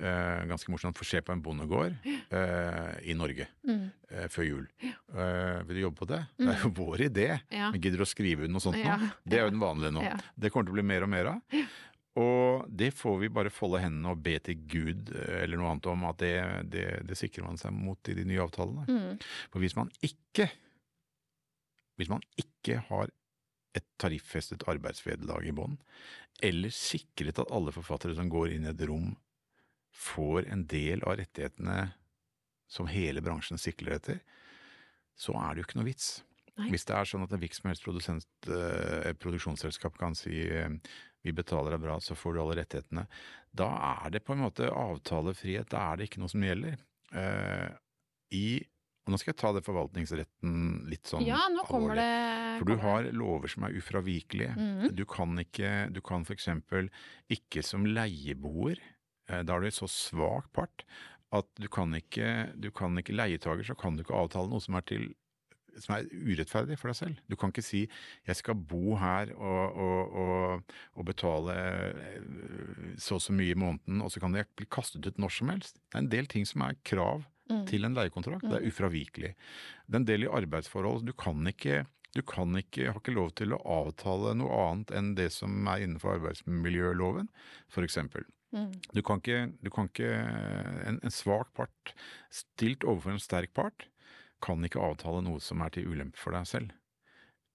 Speaker 2: Eh, ganske morsomt. Få se på en bondegård eh, i Norge
Speaker 1: Mm.
Speaker 2: eh, før jul. Eh, vil du jobbe på det? Det er jo vår idé.
Speaker 1: Ja.
Speaker 2: Men gidder du å skrive under noe sånt
Speaker 1: Ja.
Speaker 2: nå? Det er jo den vanlige nå.
Speaker 1: Ja.
Speaker 2: Det kommer til å bli mer og mer av. Og det får vi bare folde hendene og be til Gud eh, eller noe annet om at det, det, det sikrer man seg mot i de nye avtalene.
Speaker 1: Mm.
Speaker 2: For hvis man ikke hvis man ikke har et tariffestet arbeidsvederlag i bånn, eller sikret at alle forfattere som går inn i et rom, får en del av rettighetene som hele bransjen sikler etter, så er det jo ikke noe vits.
Speaker 1: Nei.
Speaker 2: Hvis det er sånn at en hvilket som helst produsent, eh, produksjonsselskap kan si eh, vi betaler deg bra, så får du alle rettighetene, da er det på en måte avtalefrihet, da er det ikke noe som gjelder. Eh, I og Nå skal jeg ta det forvaltningsretten litt sånn
Speaker 1: ja, nå kommer
Speaker 2: alvorlig.
Speaker 1: det
Speaker 2: For du har lover som er ufravikelige.
Speaker 1: Mhm.
Speaker 2: Du kan ikke, du kan eksempel ikke som leieboer, da er du en så svak part at du kan ikke, du kan ikke leietager, så kan du ikke avtale noe som er til som er urettferdig for deg selv. Du kan ikke si 'jeg skal bo her og, og, og, og betale eh, så og så mye i måneden', og så kan jeg bli kastet ut når som helst. Det er en del ting som er krav
Speaker 1: Mm.
Speaker 2: til en leiekontrakt. Det er ufravikelig. Det er en del i arbeidsforhold. Du kan ikke Du kan ikke, har ikke lov til å avtale noe annet enn det som er innenfor arbeidsmiljøloven, f.eks.
Speaker 1: Mm.
Speaker 2: Du kan ikke, du kan ikke en, en svak part stilt overfor en sterk part kan ikke avtale noe som er til ulempe for deg selv.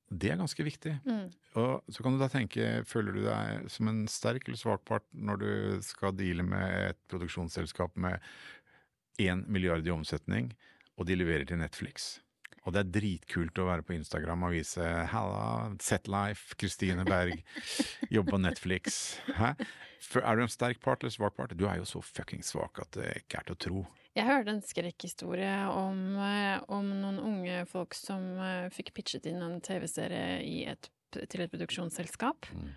Speaker 2: Det er ganske viktig.
Speaker 1: Mm.
Speaker 2: Og så kan du da tenke, føler du deg som en sterk eller svak part når du skal deale med et produksjonsselskap med én milliard i omsetning, og de leverer til Netflix? Og det er dritkult å være på Instagram og vise 'halla, Setlife, Kristine Berg, jobbe på Netflix'. Hæ? Er du en sterk part eller svak part? Du er jo så fucking svak at det ikke er til å tro.
Speaker 1: Jeg hørte en skrekkhistorie om, eh, om noen unge folk som eh, fikk pitchet inn en TV-serie til et produksjonsselskap.
Speaker 2: Mm.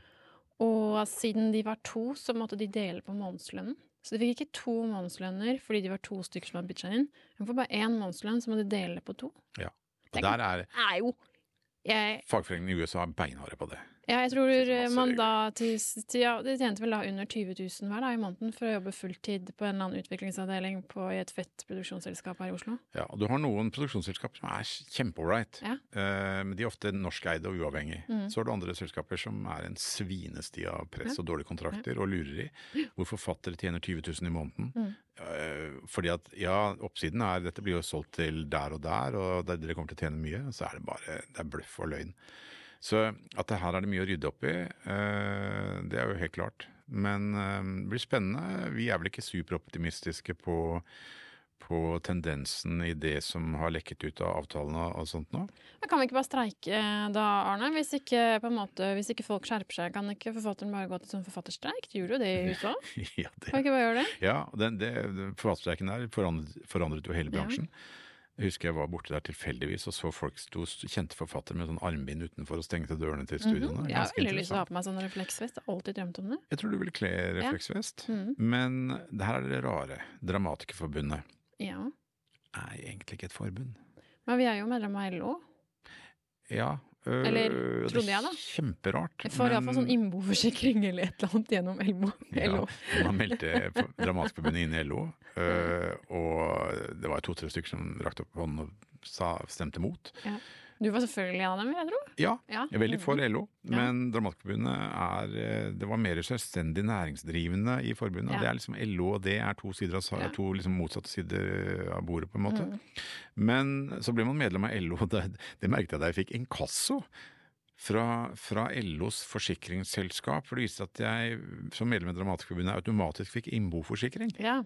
Speaker 1: Og siden de var to, så måtte de dele på månedslønnen. Så de fikk ikke to månedslønner fordi de var to stykker som hadde pitcha inn. De får bare én månedslønn, så må de dele på to. Ja.
Speaker 2: Og der er
Speaker 1: er jo jeg,
Speaker 2: fagforeningene i USA beinharde på det.
Speaker 1: Ja, jeg tror man da til, til, ja, De tjente vel da under 20 000 hver da i måneden for å jobbe fulltid på en eller annen utviklingsavdeling på, i et fett produksjonsselskap her i Oslo.
Speaker 2: Ja, og du har noen produksjonsselskap som er kjempeålreit,
Speaker 1: Ja.
Speaker 2: eh, men de er ofte norskeide og uavhengige.
Speaker 1: Mm.
Speaker 2: Så har du andre selskaper som er en svinesti av press og dårlige kontrakter og lureri, hvor forfattere tjener 20 000 i måneden.
Speaker 1: Mm.
Speaker 2: Eh, fordi at ja, oppsiden er dette blir jo solgt til der og der, og der dere kommer til å tjene mye, så er det bare det er bløff og løgn. Så at det her er det mye å rydde opp i, eh, det er jo helt klart. Men eh, det blir spennende. Vi er vel ikke superoptimistiske på, på tendensen i det som har lekket ut av avtalene og sånt nå.
Speaker 1: Men kan vi ikke bare streike da, Arne? Hvis ikke, på en måte, hvis ikke folk skjerper seg, kan ikke forfatteren bare gå til sånn forfatterstreik? De gjorde jo det i USA.
Speaker 2: ja, det,
Speaker 1: Kan vi ikke bare gjøre det?
Speaker 2: ja den, det, forfatterstreiken der forandret, forandret jo hele
Speaker 1: Ja.
Speaker 2: Jeg husker jeg var borte der tilfeldigvis og så folk sto, kjente forfattere med sånn armbind utenfor og stengte dørene til.
Speaker 1: Mhm. Jeg har veldig lyst til å ha på meg sånn refleksvest. Jeg har alltid drømt om det.
Speaker 2: Jeg tror du ville kle refleksvest.
Speaker 1: Mhm.
Speaker 2: Men det her er det rare. Dramatikerforbundet
Speaker 1: Ja.
Speaker 2: er egentlig ikke et forbund.
Speaker 1: Men vi er jo medlem av LO.
Speaker 2: Ja.
Speaker 1: Eller,
Speaker 2: er
Speaker 1: trodde jeg da.
Speaker 2: Kjemperart.
Speaker 1: Jeg får iallfall sånn innboforsikring eller et eller annet gjennom LO.
Speaker 2: Ja, man meldte Dramatikerforbundet inn i LO, øh, og det var to-tre stykker som rakte opp hånden og sa, stemte mot.
Speaker 1: Du var selvfølgelig en av dem, jeg tror.
Speaker 2: Ja,
Speaker 1: Ja.
Speaker 2: jeg er veldig for LO,
Speaker 1: Ja.
Speaker 2: men Dramatikerforbundet er eh, Det var mer selvstendig næringsdrivende i forbundet.
Speaker 1: Ja.
Speaker 2: Det er liksom LO og det er to sider av
Speaker 1: Ja.
Speaker 2: to liksom motsatte sider av bordet, på en måte.
Speaker 1: Mm.
Speaker 2: Men så ble man medlem av LO, det, det merket jeg da jeg fikk inkasso. Fra, fra LOs forsikringsselskap, for det viste at jeg som medlem i Dramatikerforbundet automatisk fikk innboforsikring.
Speaker 1: Ja.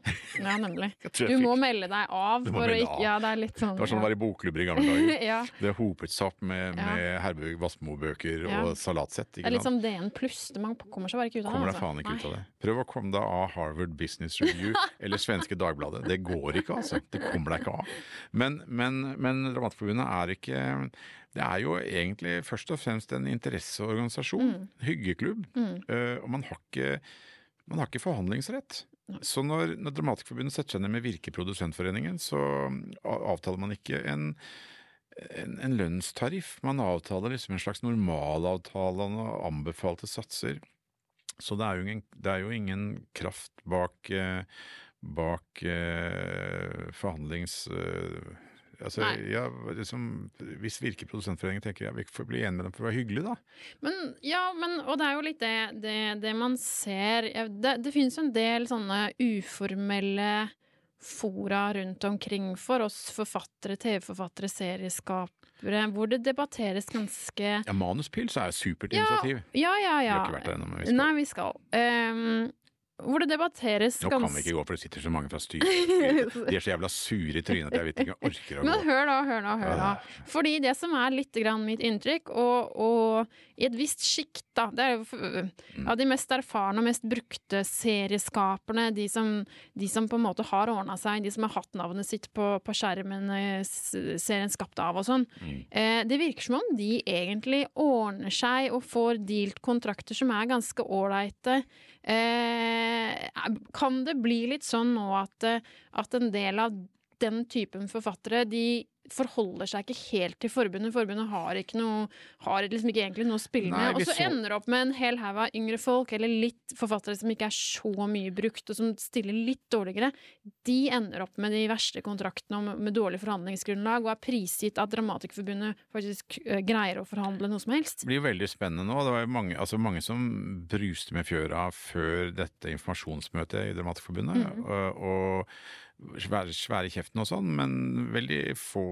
Speaker 1: ja, nemlig. Du må melde deg av.
Speaker 2: Må
Speaker 1: å ikke,
Speaker 2: av.
Speaker 1: ja, det er sånn
Speaker 2: Det var sånn
Speaker 1: å
Speaker 2: være i bokklubber i gamle dager.
Speaker 1: ja.
Speaker 2: Det hopet seg opp med, med Herbø Wassmo-bøker og salatsett.
Speaker 1: Det er litt som DN pluss. Man kommer seg bare ikke ut av det.
Speaker 2: Kommer
Speaker 1: deg
Speaker 2: deg faen ikke ut av det. Prøv å komme deg av Harvard Business Review eller svenske Dagbladet. Det går ikke, altså. Det kommer deg ikke av. Men, men, men Dramatikerforbundet er ikke Det er jo egentlig først og fremst en interesseorganisasjon. Hyggeklubb.
Speaker 1: Mm.
Speaker 2: eh, og man har ikke man har ikke forhandlingsrett. Så når, når Dramatikerforbundet setter seg ned med Virke Produsentforeningen, så avtaler man ikke en, en, en lønnstariff. Man avtaler liksom en slags normalavtale og anbefalte satser. Så det er jo ingen, det er jo ingen kraft bak, eh, bak eh, forhandlings... Altså, ja, liksom, hvis Virke Produsentforeningen tenker jeg vil få bli enig med dem for å være hyggelig, da.
Speaker 1: Men, ja, men, og det er jo litt det, det, det man ser ja, Det, det finnes jo en del sånne uformelle fora rundt omkring for oss forfattere, TV-forfattere, serieskapere, hvor det debatteres ganske
Speaker 2: Ja, Manuspils er jo supert
Speaker 1: Ja,
Speaker 2: initiativ.
Speaker 1: Ja, ja,
Speaker 2: Vi
Speaker 1: ja.
Speaker 2: har ikke vært der ennå, men vi skal.
Speaker 1: Nei, vi skal. Ehm, hvor det debatteres
Speaker 2: Nå kan vi ikke gå, for det sitter så mange fra styret. De er så jævla sure i trynet at jeg vet ikke om jeg orker å
Speaker 1: Men hør da, hør da, hør da. Fordi det som er litt grann mitt inntrykk, og, og i et visst sjikt, da Det er jo
Speaker 2: Mm.
Speaker 1: av de mest erfarne og mest brukte serieskaperne, de som, de som på en måte har ordna seg, de som har hatt navnet sitt på, på skjermen eh, serien skapt av og sånn.
Speaker 2: Mm.
Speaker 1: Eh, det virker som om de egentlig ordner seg og får dealt kontrakter som er ganske ålreite. Eh, kan det bli litt sånn nå at, eh, at en del av den typen forfattere, de forholder seg ikke helt til forbundet. Forbundet har ikke noe Har liksom ikke egentlig noe å spille
Speaker 2: Nei,
Speaker 1: med. Og så ender det opp med en hel haug av yngre folk, eller litt forfattere som ikke er så mye brukt, og som stiller litt dårligere. De ender opp med de verste kontraktene med, med dårlig forhandlingsgrunnlag, og er prisgitt at Dramatikerforbundet faktisk eh, greier å forhandle noe som helst.
Speaker 2: Det blir jo veldig spennende nå. Det var jo mange, altså mange som bruste med fjøra før dette informasjonsmøtet i Dramatikerforbundet.
Speaker 1: Mhm.
Speaker 2: Og, og svære, svære kjeften og sånn, men veldig få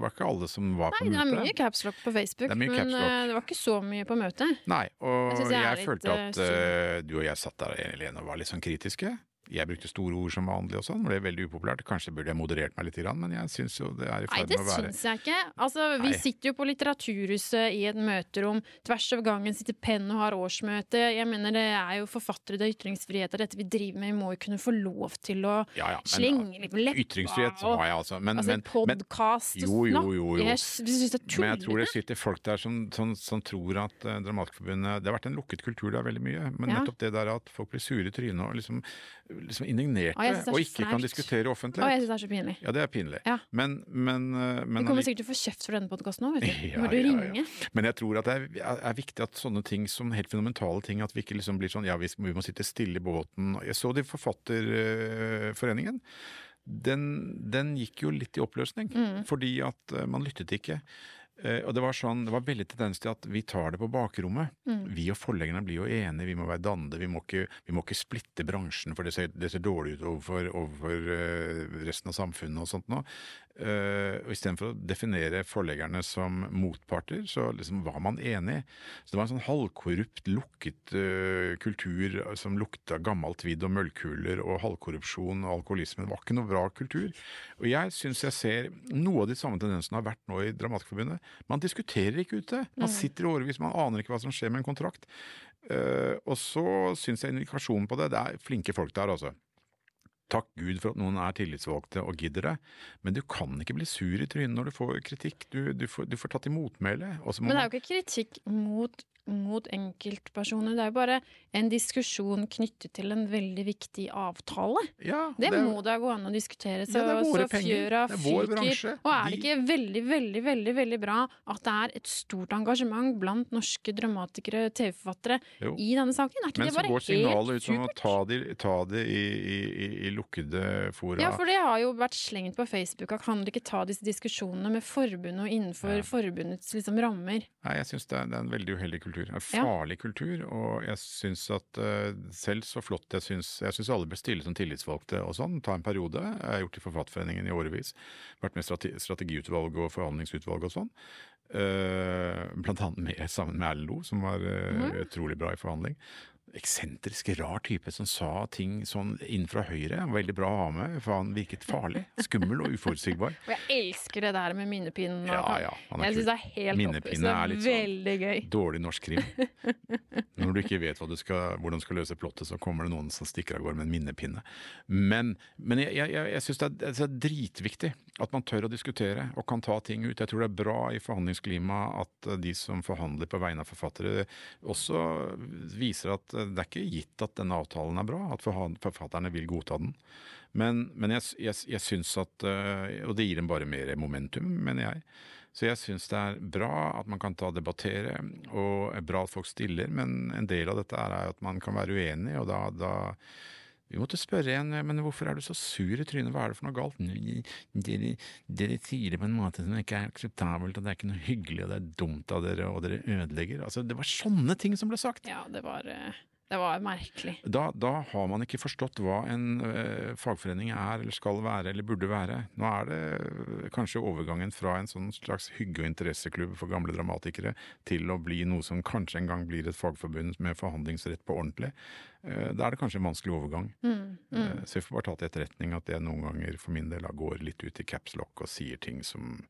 Speaker 2: var ikke alle som var på
Speaker 1: Nei, det er mye capslock på Facebook,
Speaker 2: Det
Speaker 1: men eh, det var ikke så mye på møtet.
Speaker 2: Nei, og
Speaker 1: Jeg
Speaker 2: jeg,
Speaker 1: jeg
Speaker 2: følte at
Speaker 1: eh,
Speaker 2: eh, du og jeg satt der Helene, og var litt sånn kritiske. Jeg brukte store ord som vanlig og sånn, det ble veldig upopulært. Kanskje burde jeg moderert meg litt, men jeg syns jo det er i
Speaker 1: Nei,
Speaker 2: ferd
Speaker 1: det
Speaker 2: med å være
Speaker 1: syns jeg ikke. Altså, vi
Speaker 2: Nei.
Speaker 1: sitter jo på Litteraturhuset i et møterom. Tvers over gangen sitter Penn og har årsmøte. Jeg mener Det er jo forfattere, det er ytringsfrihet, det er dette vi driver med. Vi må jo kunne få lov til å
Speaker 2: ja, ja, men,
Speaker 1: slenge litt med leppa.
Speaker 2: Ytringsfrihet
Speaker 1: og-
Speaker 2: har jeg altså, men,
Speaker 1: Altså,
Speaker 2: en
Speaker 1: podkast
Speaker 2: Jo, jo, jo, jo.
Speaker 1: Jeg syns det er
Speaker 2: Men jeg tror det sitter folk der som, som, som tror at uh, Dramatikerforbundet Det har vært en lukket kultur der veldig mye, men
Speaker 1: Ja.
Speaker 2: nettopp det der at folk blir sure i trynet og liksom, liksom indignerte,
Speaker 1: er
Speaker 2: og ikke kan
Speaker 1: diskutere
Speaker 2: diskutere
Speaker 1: Å,
Speaker 2: offentlig.
Speaker 1: jeg syns det er så pinlig.
Speaker 2: Ja, det er pinlig.
Speaker 1: Ja.
Speaker 2: Men, men, uh, men
Speaker 1: Du kommer sikkert til å få kjeft for denne podkasten òg, vet du.
Speaker 2: Ja,
Speaker 1: Må du
Speaker 2: ja, ja.
Speaker 1: ringe?
Speaker 2: Men jeg tror at det er, er, viktig at sånne ting som helt fundamentale ting, at vi ikke liksom blir sånn ja, vi, vi må sitte stille i båten. Jeg så det i Forfatterforeningen. Den, den gikk jo litt i oppløsning,
Speaker 1: Mm.
Speaker 2: fordi at eh, man lyttet ikke. Eh, og det var sånn, det var veldig tendens til at vi tar det på bakrommet.
Speaker 1: Mm.
Speaker 2: Vi og forleggerne blir jo enige, vi må være dannede, vi må ikke, vi må ikke splitte bransjen, for det ser, det ser dårlig ut overfor, overfor eh, resten av samfunnet og sånt nå. Uh, og Istedenfor å definere forleggerne som motparter, så liksom var man enig. Så det var en sånn halvkorrupt, lukket uh, kultur som lukta gammelt vidd og møllkuler og halvkorrupsjon og alkoholisme. Det var ikke noe bra kultur. Og jeg syns jeg ser noe av de samme tendensene har vært nå i Dramatikerforbundet. Man diskuterer ikke ute. Man sitter i årevis, man aner ikke hva som skjer med en kontrakt. Uh, og så syns jeg indikasjonen på det Det er flinke folk der, altså. Takk Gud for at noen er tillitsvalgte og gidder det, men du kan ikke bli sur i trynet når du får kritikk. Du, du, får, du får tatt i motmæle.
Speaker 1: Men det er jo ikke kritikk mot, mot enkeltpersoner. Det er jo bare en diskusjon knyttet til en veldig viktig avtale.
Speaker 2: ja,
Speaker 1: Det,
Speaker 2: det,
Speaker 1: må da gå an å diskutere, så,
Speaker 2: Ja,
Speaker 1: så fjøra
Speaker 2: er vår
Speaker 1: fyker.
Speaker 2: bransje.
Speaker 1: Og er det ikke veldig, veldig, veldig veldig bra at det er et stort engasjement blant norske dramatikere, TV-forfattere, i denne saken? Er ikke
Speaker 2: Men
Speaker 1: det
Speaker 2: så går signalet ut som å ta det, ta det i, i, i, i lukkede fora.
Speaker 1: Ja, for det har jo vært slengt på Facebook at kan dere ikke ta disse diskusjonene med forbundet og innenfor
Speaker 2: Ja.
Speaker 1: forbundets liksom, rammer?
Speaker 2: Nei, jeg syns det, er- det er en veldig uheldig kultur. En
Speaker 1: Ja.
Speaker 2: farlig kultur. Og jeg syns at eh, selv så flott jeg syns Jeg syns alle bør stille som tillitsvalgte og sånn. Ta en periode. Jeg har gjort det i Forfatterforeningen i årevis. Vært med i strate strategiutvalg og forhandlingsutvalg og sånn. Eh, blant annet med, sammen med Erlend Loe, som var
Speaker 1: Mhm.
Speaker 2: utrolig bra i forhandling. Eksentrisk, rar type som sa ting sånn inn fra høyre. Veldig bra å ha med, for han virket farlig. Skummel og uforutsigbar.
Speaker 1: Og jeg elsker det der med minnepinnen.
Speaker 2: Ja, ja, han er
Speaker 1: jeg syns det er helt
Speaker 2: Minnepinne er sånn-
Speaker 1: veldig gøy.
Speaker 2: Dårlig norsk krim. Når du ikke vet du skal, hvordan du skal løse plottet, så kommer det noen som stikker av gårde med en minnepinne. Men, men jeg, jeg, jeg, jeg syns det, det er dritviktig at man tør å diskutere og kan ta ting ut. Jeg tror det er bra i forhandlingsklimaet at de som forhandler på vegne av forfattere, også viser at det er ikke gitt at denne avtalen er bra, at forfatterne vil godta den. Men, men jeg, jeg, jeg syns at eh, Og det gir dem bare mer momentum, mener jeg. Så jeg syns det er bra at man kan ta og debattere, og er bra at folk stiller, men en del av dette er at man kan være uenig, og da, da vi måtte spørre en men hvorfor er du så sur i trynet, hva er det for noe galt? Dere, dere sier det på en måte som ikke er akseptabelt, og det er ikke noe hyggelig, og det er dumt av dere, og dere ødelegger. Altså, det var sånne ting som ble sagt.
Speaker 1: Ja, det var, eh, det var merkelig.
Speaker 2: Da, da har man ikke forstått hva en eh, fagforening er, eller skal være, eller burde være. Nå er det eh, kanskje overgangen fra en sånn slags hygge- og interesseklubb for gamle dramatikere til å bli noe som kanskje en gang blir et fagforbund med forhandlingsrett på ordentlig. Eh, da er det kanskje en vanskelig overgang.
Speaker 1: Mm, mm.
Speaker 2: Eh, så jeg får bare ta til etterretning at jeg noen ganger for min del går litt ut i caps lock og sier ting som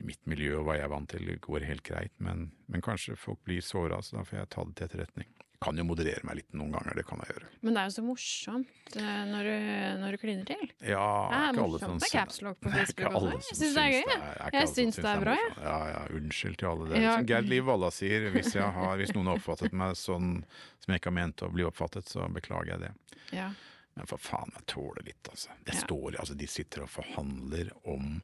Speaker 2: mitt miljø og hva jeg er vant til, går helt greit. Men, men kanskje folk blir såra, så da får jeg ta det til etterretning. Kan jo moderere meg litt noen ganger, det kan jeg gjøre.
Speaker 1: Men det er jo så morsomt eh, når du, når du kliner til.
Speaker 2: Ja,
Speaker 1: Det er
Speaker 2: ikke alle som syns-
Speaker 1: på
Speaker 2: Det er ikke
Speaker 1: Facebook også. Jeg syns det er gøy, jeg. syns det bra, jeg.
Speaker 2: Ja. Ja, ja, unnskyld til alle dere.
Speaker 1: Ja.
Speaker 2: Som Gerd Liv Valla sier, hvis, jeg har, hvis noen har oppfattet meg sånn som jeg ikke har ment å bli oppfattet, så beklager jeg det.
Speaker 1: Ja.
Speaker 2: Men for faen, jeg tåler litt, altså. Det står, altså de sitter og forhandler om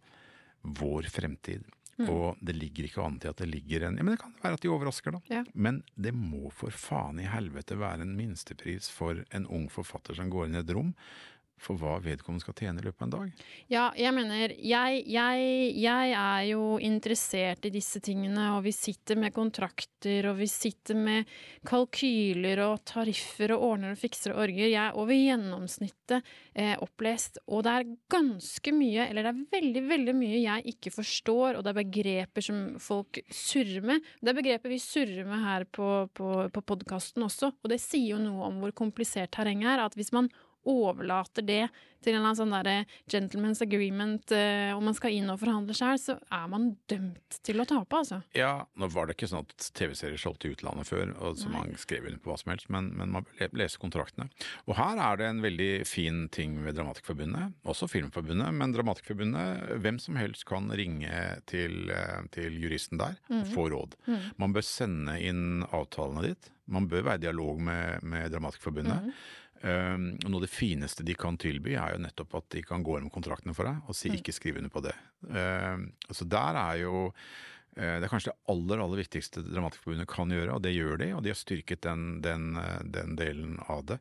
Speaker 2: vår fremtid.
Speaker 1: Mm.
Speaker 2: Og det ligger ikke an til at det ligger en ja, Men det kan være at de overrasker, da.
Speaker 1: Ja.
Speaker 2: Men det må for faen i helvete være en minstepris for en ung forfatter som går inn i et rom, for hva vedkommende skal tjene i løpet av en dag.
Speaker 1: Ja, jeg mener jeg, jeg, jeg er jo interessert i disse tingene, og vi sitter med kontrakter, og vi sitter med kalkyler og tariffer og ordner og fikser og orger. Jeg er over gjennomsnittet eh, opplest, og det er ganske mye, eller det er veldig, veldig mye jeg ikke forstår, og det er begreper som folk surrer med. Det er begreper vi surrer med her på, på, på podkasten også, og det sier jo noe om hvor komplisert terrenget er, at hvis man overlater det til en eller annen sånn derre gentleman's agreement, eh, og man skal inn og forhandle sjøl, så er man dømt til å tape, altså.
Speaker 2: Ja, nå var det ikke sånn at TV-serier solgte i utlandet før, og så
Speaker 1: Nei.
Speaker 2: man skrev under på hva som helst, men, men man bør lese kontraktene. Og her er det en veldig fin ting ved Dramatikerforbundet, også Filmforbundet, men Dramatikerforbundet, hvem som helst kan ringe til, eh, til juristen der og få råd. Man bør sende inn avtalene ditt, man bør være i dialog med, med Dramatikerforbundet. Og noe av det fineste de kan tilby, er jo nettopp at de kan gå gjennom kontraktene for deg og si ikke skriv under på det. Um, så der er jo eh, det er kanskje det aller aller viktigste Dramatikerforbundet kan gjøre, og det gjør de. Og de har styrket den, den, eh, den delen av det.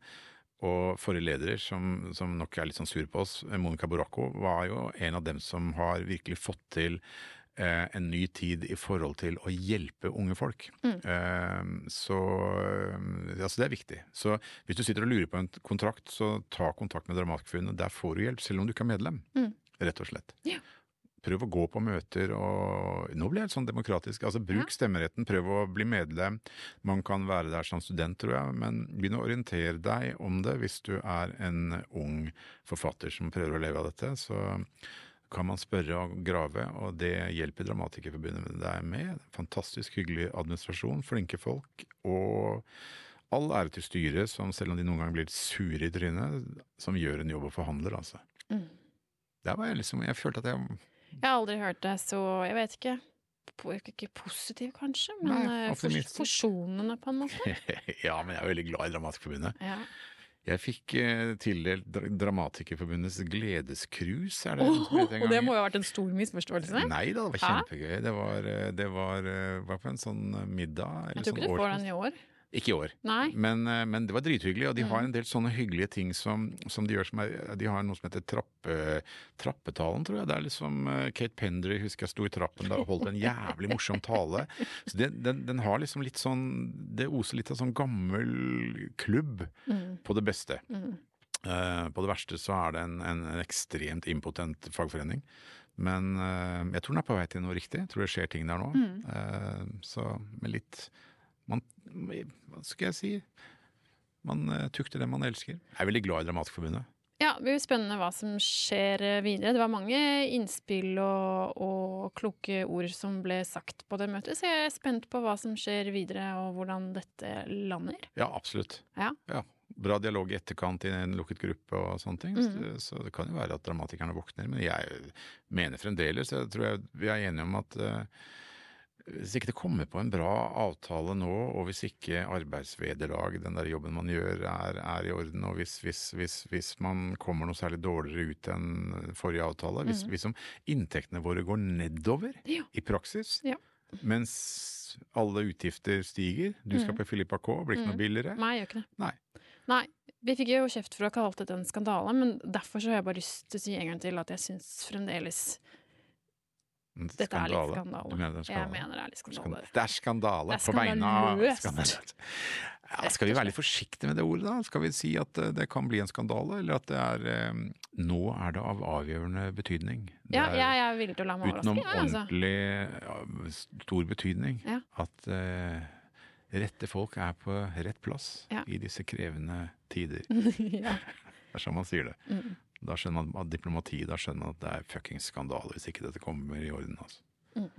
Speaker 2: Og forrige leder, som, som nok er litt sånn sur på oss, Monica Boracco, var jo en av dem som har virkelig fått til en ny tid i forhold til å hjelpe unge folk. Eh, så eh, altså det er viktig. Så hvis du sitter og lurer på en kontrakt, så ta kontakt med Dramatikerforbundet. Der får du hjelp, selv om du ikke er medlem. Rett og slett.
Speaker 1: Ja.
Speaker 2: Prøv å gå på møter og Nå blir jeg helt sånn demokratisk. Altså Bruk stemmeretten, prøv å bli medlem. Man kan være der som student, tror jeg, men begynn å orientere deg om det hvis du er en ung forfatter som prøver å leve av dette. Så kan man spørre og grave, og det hjelper Dramatikerforbundet deg med. Fantastisk hyggelig administrasjon, flinke folk, og all ære til styret, som selv om de noen ganger blir litt sure i trynet, som gjør en jobb og forhandler, altså.
Speaker 1: Mm.
Speaker 2: Der var jeg liksom Jeg følte at jeg
Speaker 1: Jeg har aldri hørt det, så jeg vet ikke. Ikke positiv, kanskje, men
Speaker 2: Nei,
Speaker 1: eh, for, forsonende, på en måte.
Speaker 2: Ja, men jeg er veldig glad i Dramatikerforbundet.
Speaker 1: Ja.
Speaker 2: Jeg fikk eh, tildelt Dra- Dramatikerforbundets gledescruise, er det noe som heter en
Speaker 1: og det
Speaker 2: gang?
Speaker 1: må jo ha vært en stor misforståelse?
Speaker 2: Nei da, det var
Speaker 1: Hæ?
Speaker 2: kjempegøy. Det var, eh, det var, eh, var på en sånn middag. eller
Speaker 1: Jeg tror
Speaker 2: sånn
Speaker 1: ikke du får
Speaker 2: årsfest.
Speaker 1: den i år.
Speaker 2: Ikke i år.
Speaker 1: Nei.
Speaker 2: Men, eh, men det var drithyggelig, og de har
Speaker 1: Mm.
Speaker 2: en del sånne hyggelige ting som, som de gjør som er De har noe som heter trappe, Trappetalen, tror jeg. Det er liksom eh, Kate Pendry husker jeg sto i trappen da og holdt en jævlig morsom tale. Så det, den, den har liksom litt sånn Det oser litt av sånn gammel klubb
Speaker 1: Mm.
Speaker 2: på det beste.
Speaker 1: Mm.
Speaker 2: Uh, på det verste så er det en, en, en ekstremt impotent fagforening. Men uh, jeg tror den er på vei til noe riktig. Jeg tror det skjer ting der nå.
Speaker 1: Mm.
Speaker 2: Uh, så med litt man, Hva skal jeg si? Man eh, tukter det man elsker. Jeg er veldig glad i Dramatikerforbundet.
Speaker 1: Ja, det blir spennende hva som skjer eh, videre. Det var mange innspill og, og kloke ord som ble sagt på det møtet, så jeg er spent på hva som skjer videre, og hvordan dette lander.
Speaker 2: Ja, absolutt.
Speaker 1: Ja.
Speaker 2: Bra dialog i etterkant i en lukket gruppe og sånne ting.
Speaker 1: Mm.
Speaker 2: Så, så det kan jo være at dramatikerne våkner. Men jeg mener fremdeles, jeg tror jeg vi er enige om at eh, hvis ikke det kommer på en bra avtale nå, og hvis ikke arbeidsvederlag, den der jobben man gjør, er, er i orden, og hvis, hvis, hvis, hvis man kommer noe særlig dårligere ut enn forrige avtale, hvis, hvis som inntektene våre går nedover
Speaker 1: Ja.
Speaker 2: i praksis,
Speaker 1: Ja.
Speaker 2: mens alle utgifter stiger, du skal
Speaker 1: Mhm.
Speaker 2: på Filippa K, blir ikke noe billigere,
Speaker 1: Nei, jeg gjør ikke det.
Speaker 2: Nei.
Speaker 1: Nei. Vi fikk jo kjeft for å ha kalt det en skandale, men derfor så har jeg bare lyst til å si en gang til at jeg syns fremdeles
Speaker 2: En
Speaker 1: dette er litt
Speaker 2: skandale.
Speaker 1: skandale.
Speaker 2: Mener det er
Speaker 1: Jeg mener det er litt skandale.
Speaker 2: Det er skandale
Speaker 1: Det er
Speaker 2: på vegne av. Ja, skal vi være litt forsiktige med det ordet, da? Skal vi si at eh, det kan bli en skandale, eller at det er eh, Nå er det av avgjørende betydning. Det
Speaker 1: Ja,
Speaker 2: er
Speaker 1: jeg, er villig til å la meg overraske. jeg, altså.
Speaker 2: ordentlig ja, stor betydning
Speaker 1: Ja.
Speaker 2: at uh, rette folk er på rett plass
Speaker 1: Ja.
Speaker 2: i disse krevende tider.
Speaker 1: ja.
Speaker 2: Det er sånn man sier det.
Speaker 1: Mm.
Speaker 2: Da skjønner man at diplomati, da skjønner man at det er fuckings skandale hvis ikke dette kommer i orden. altså. Mm.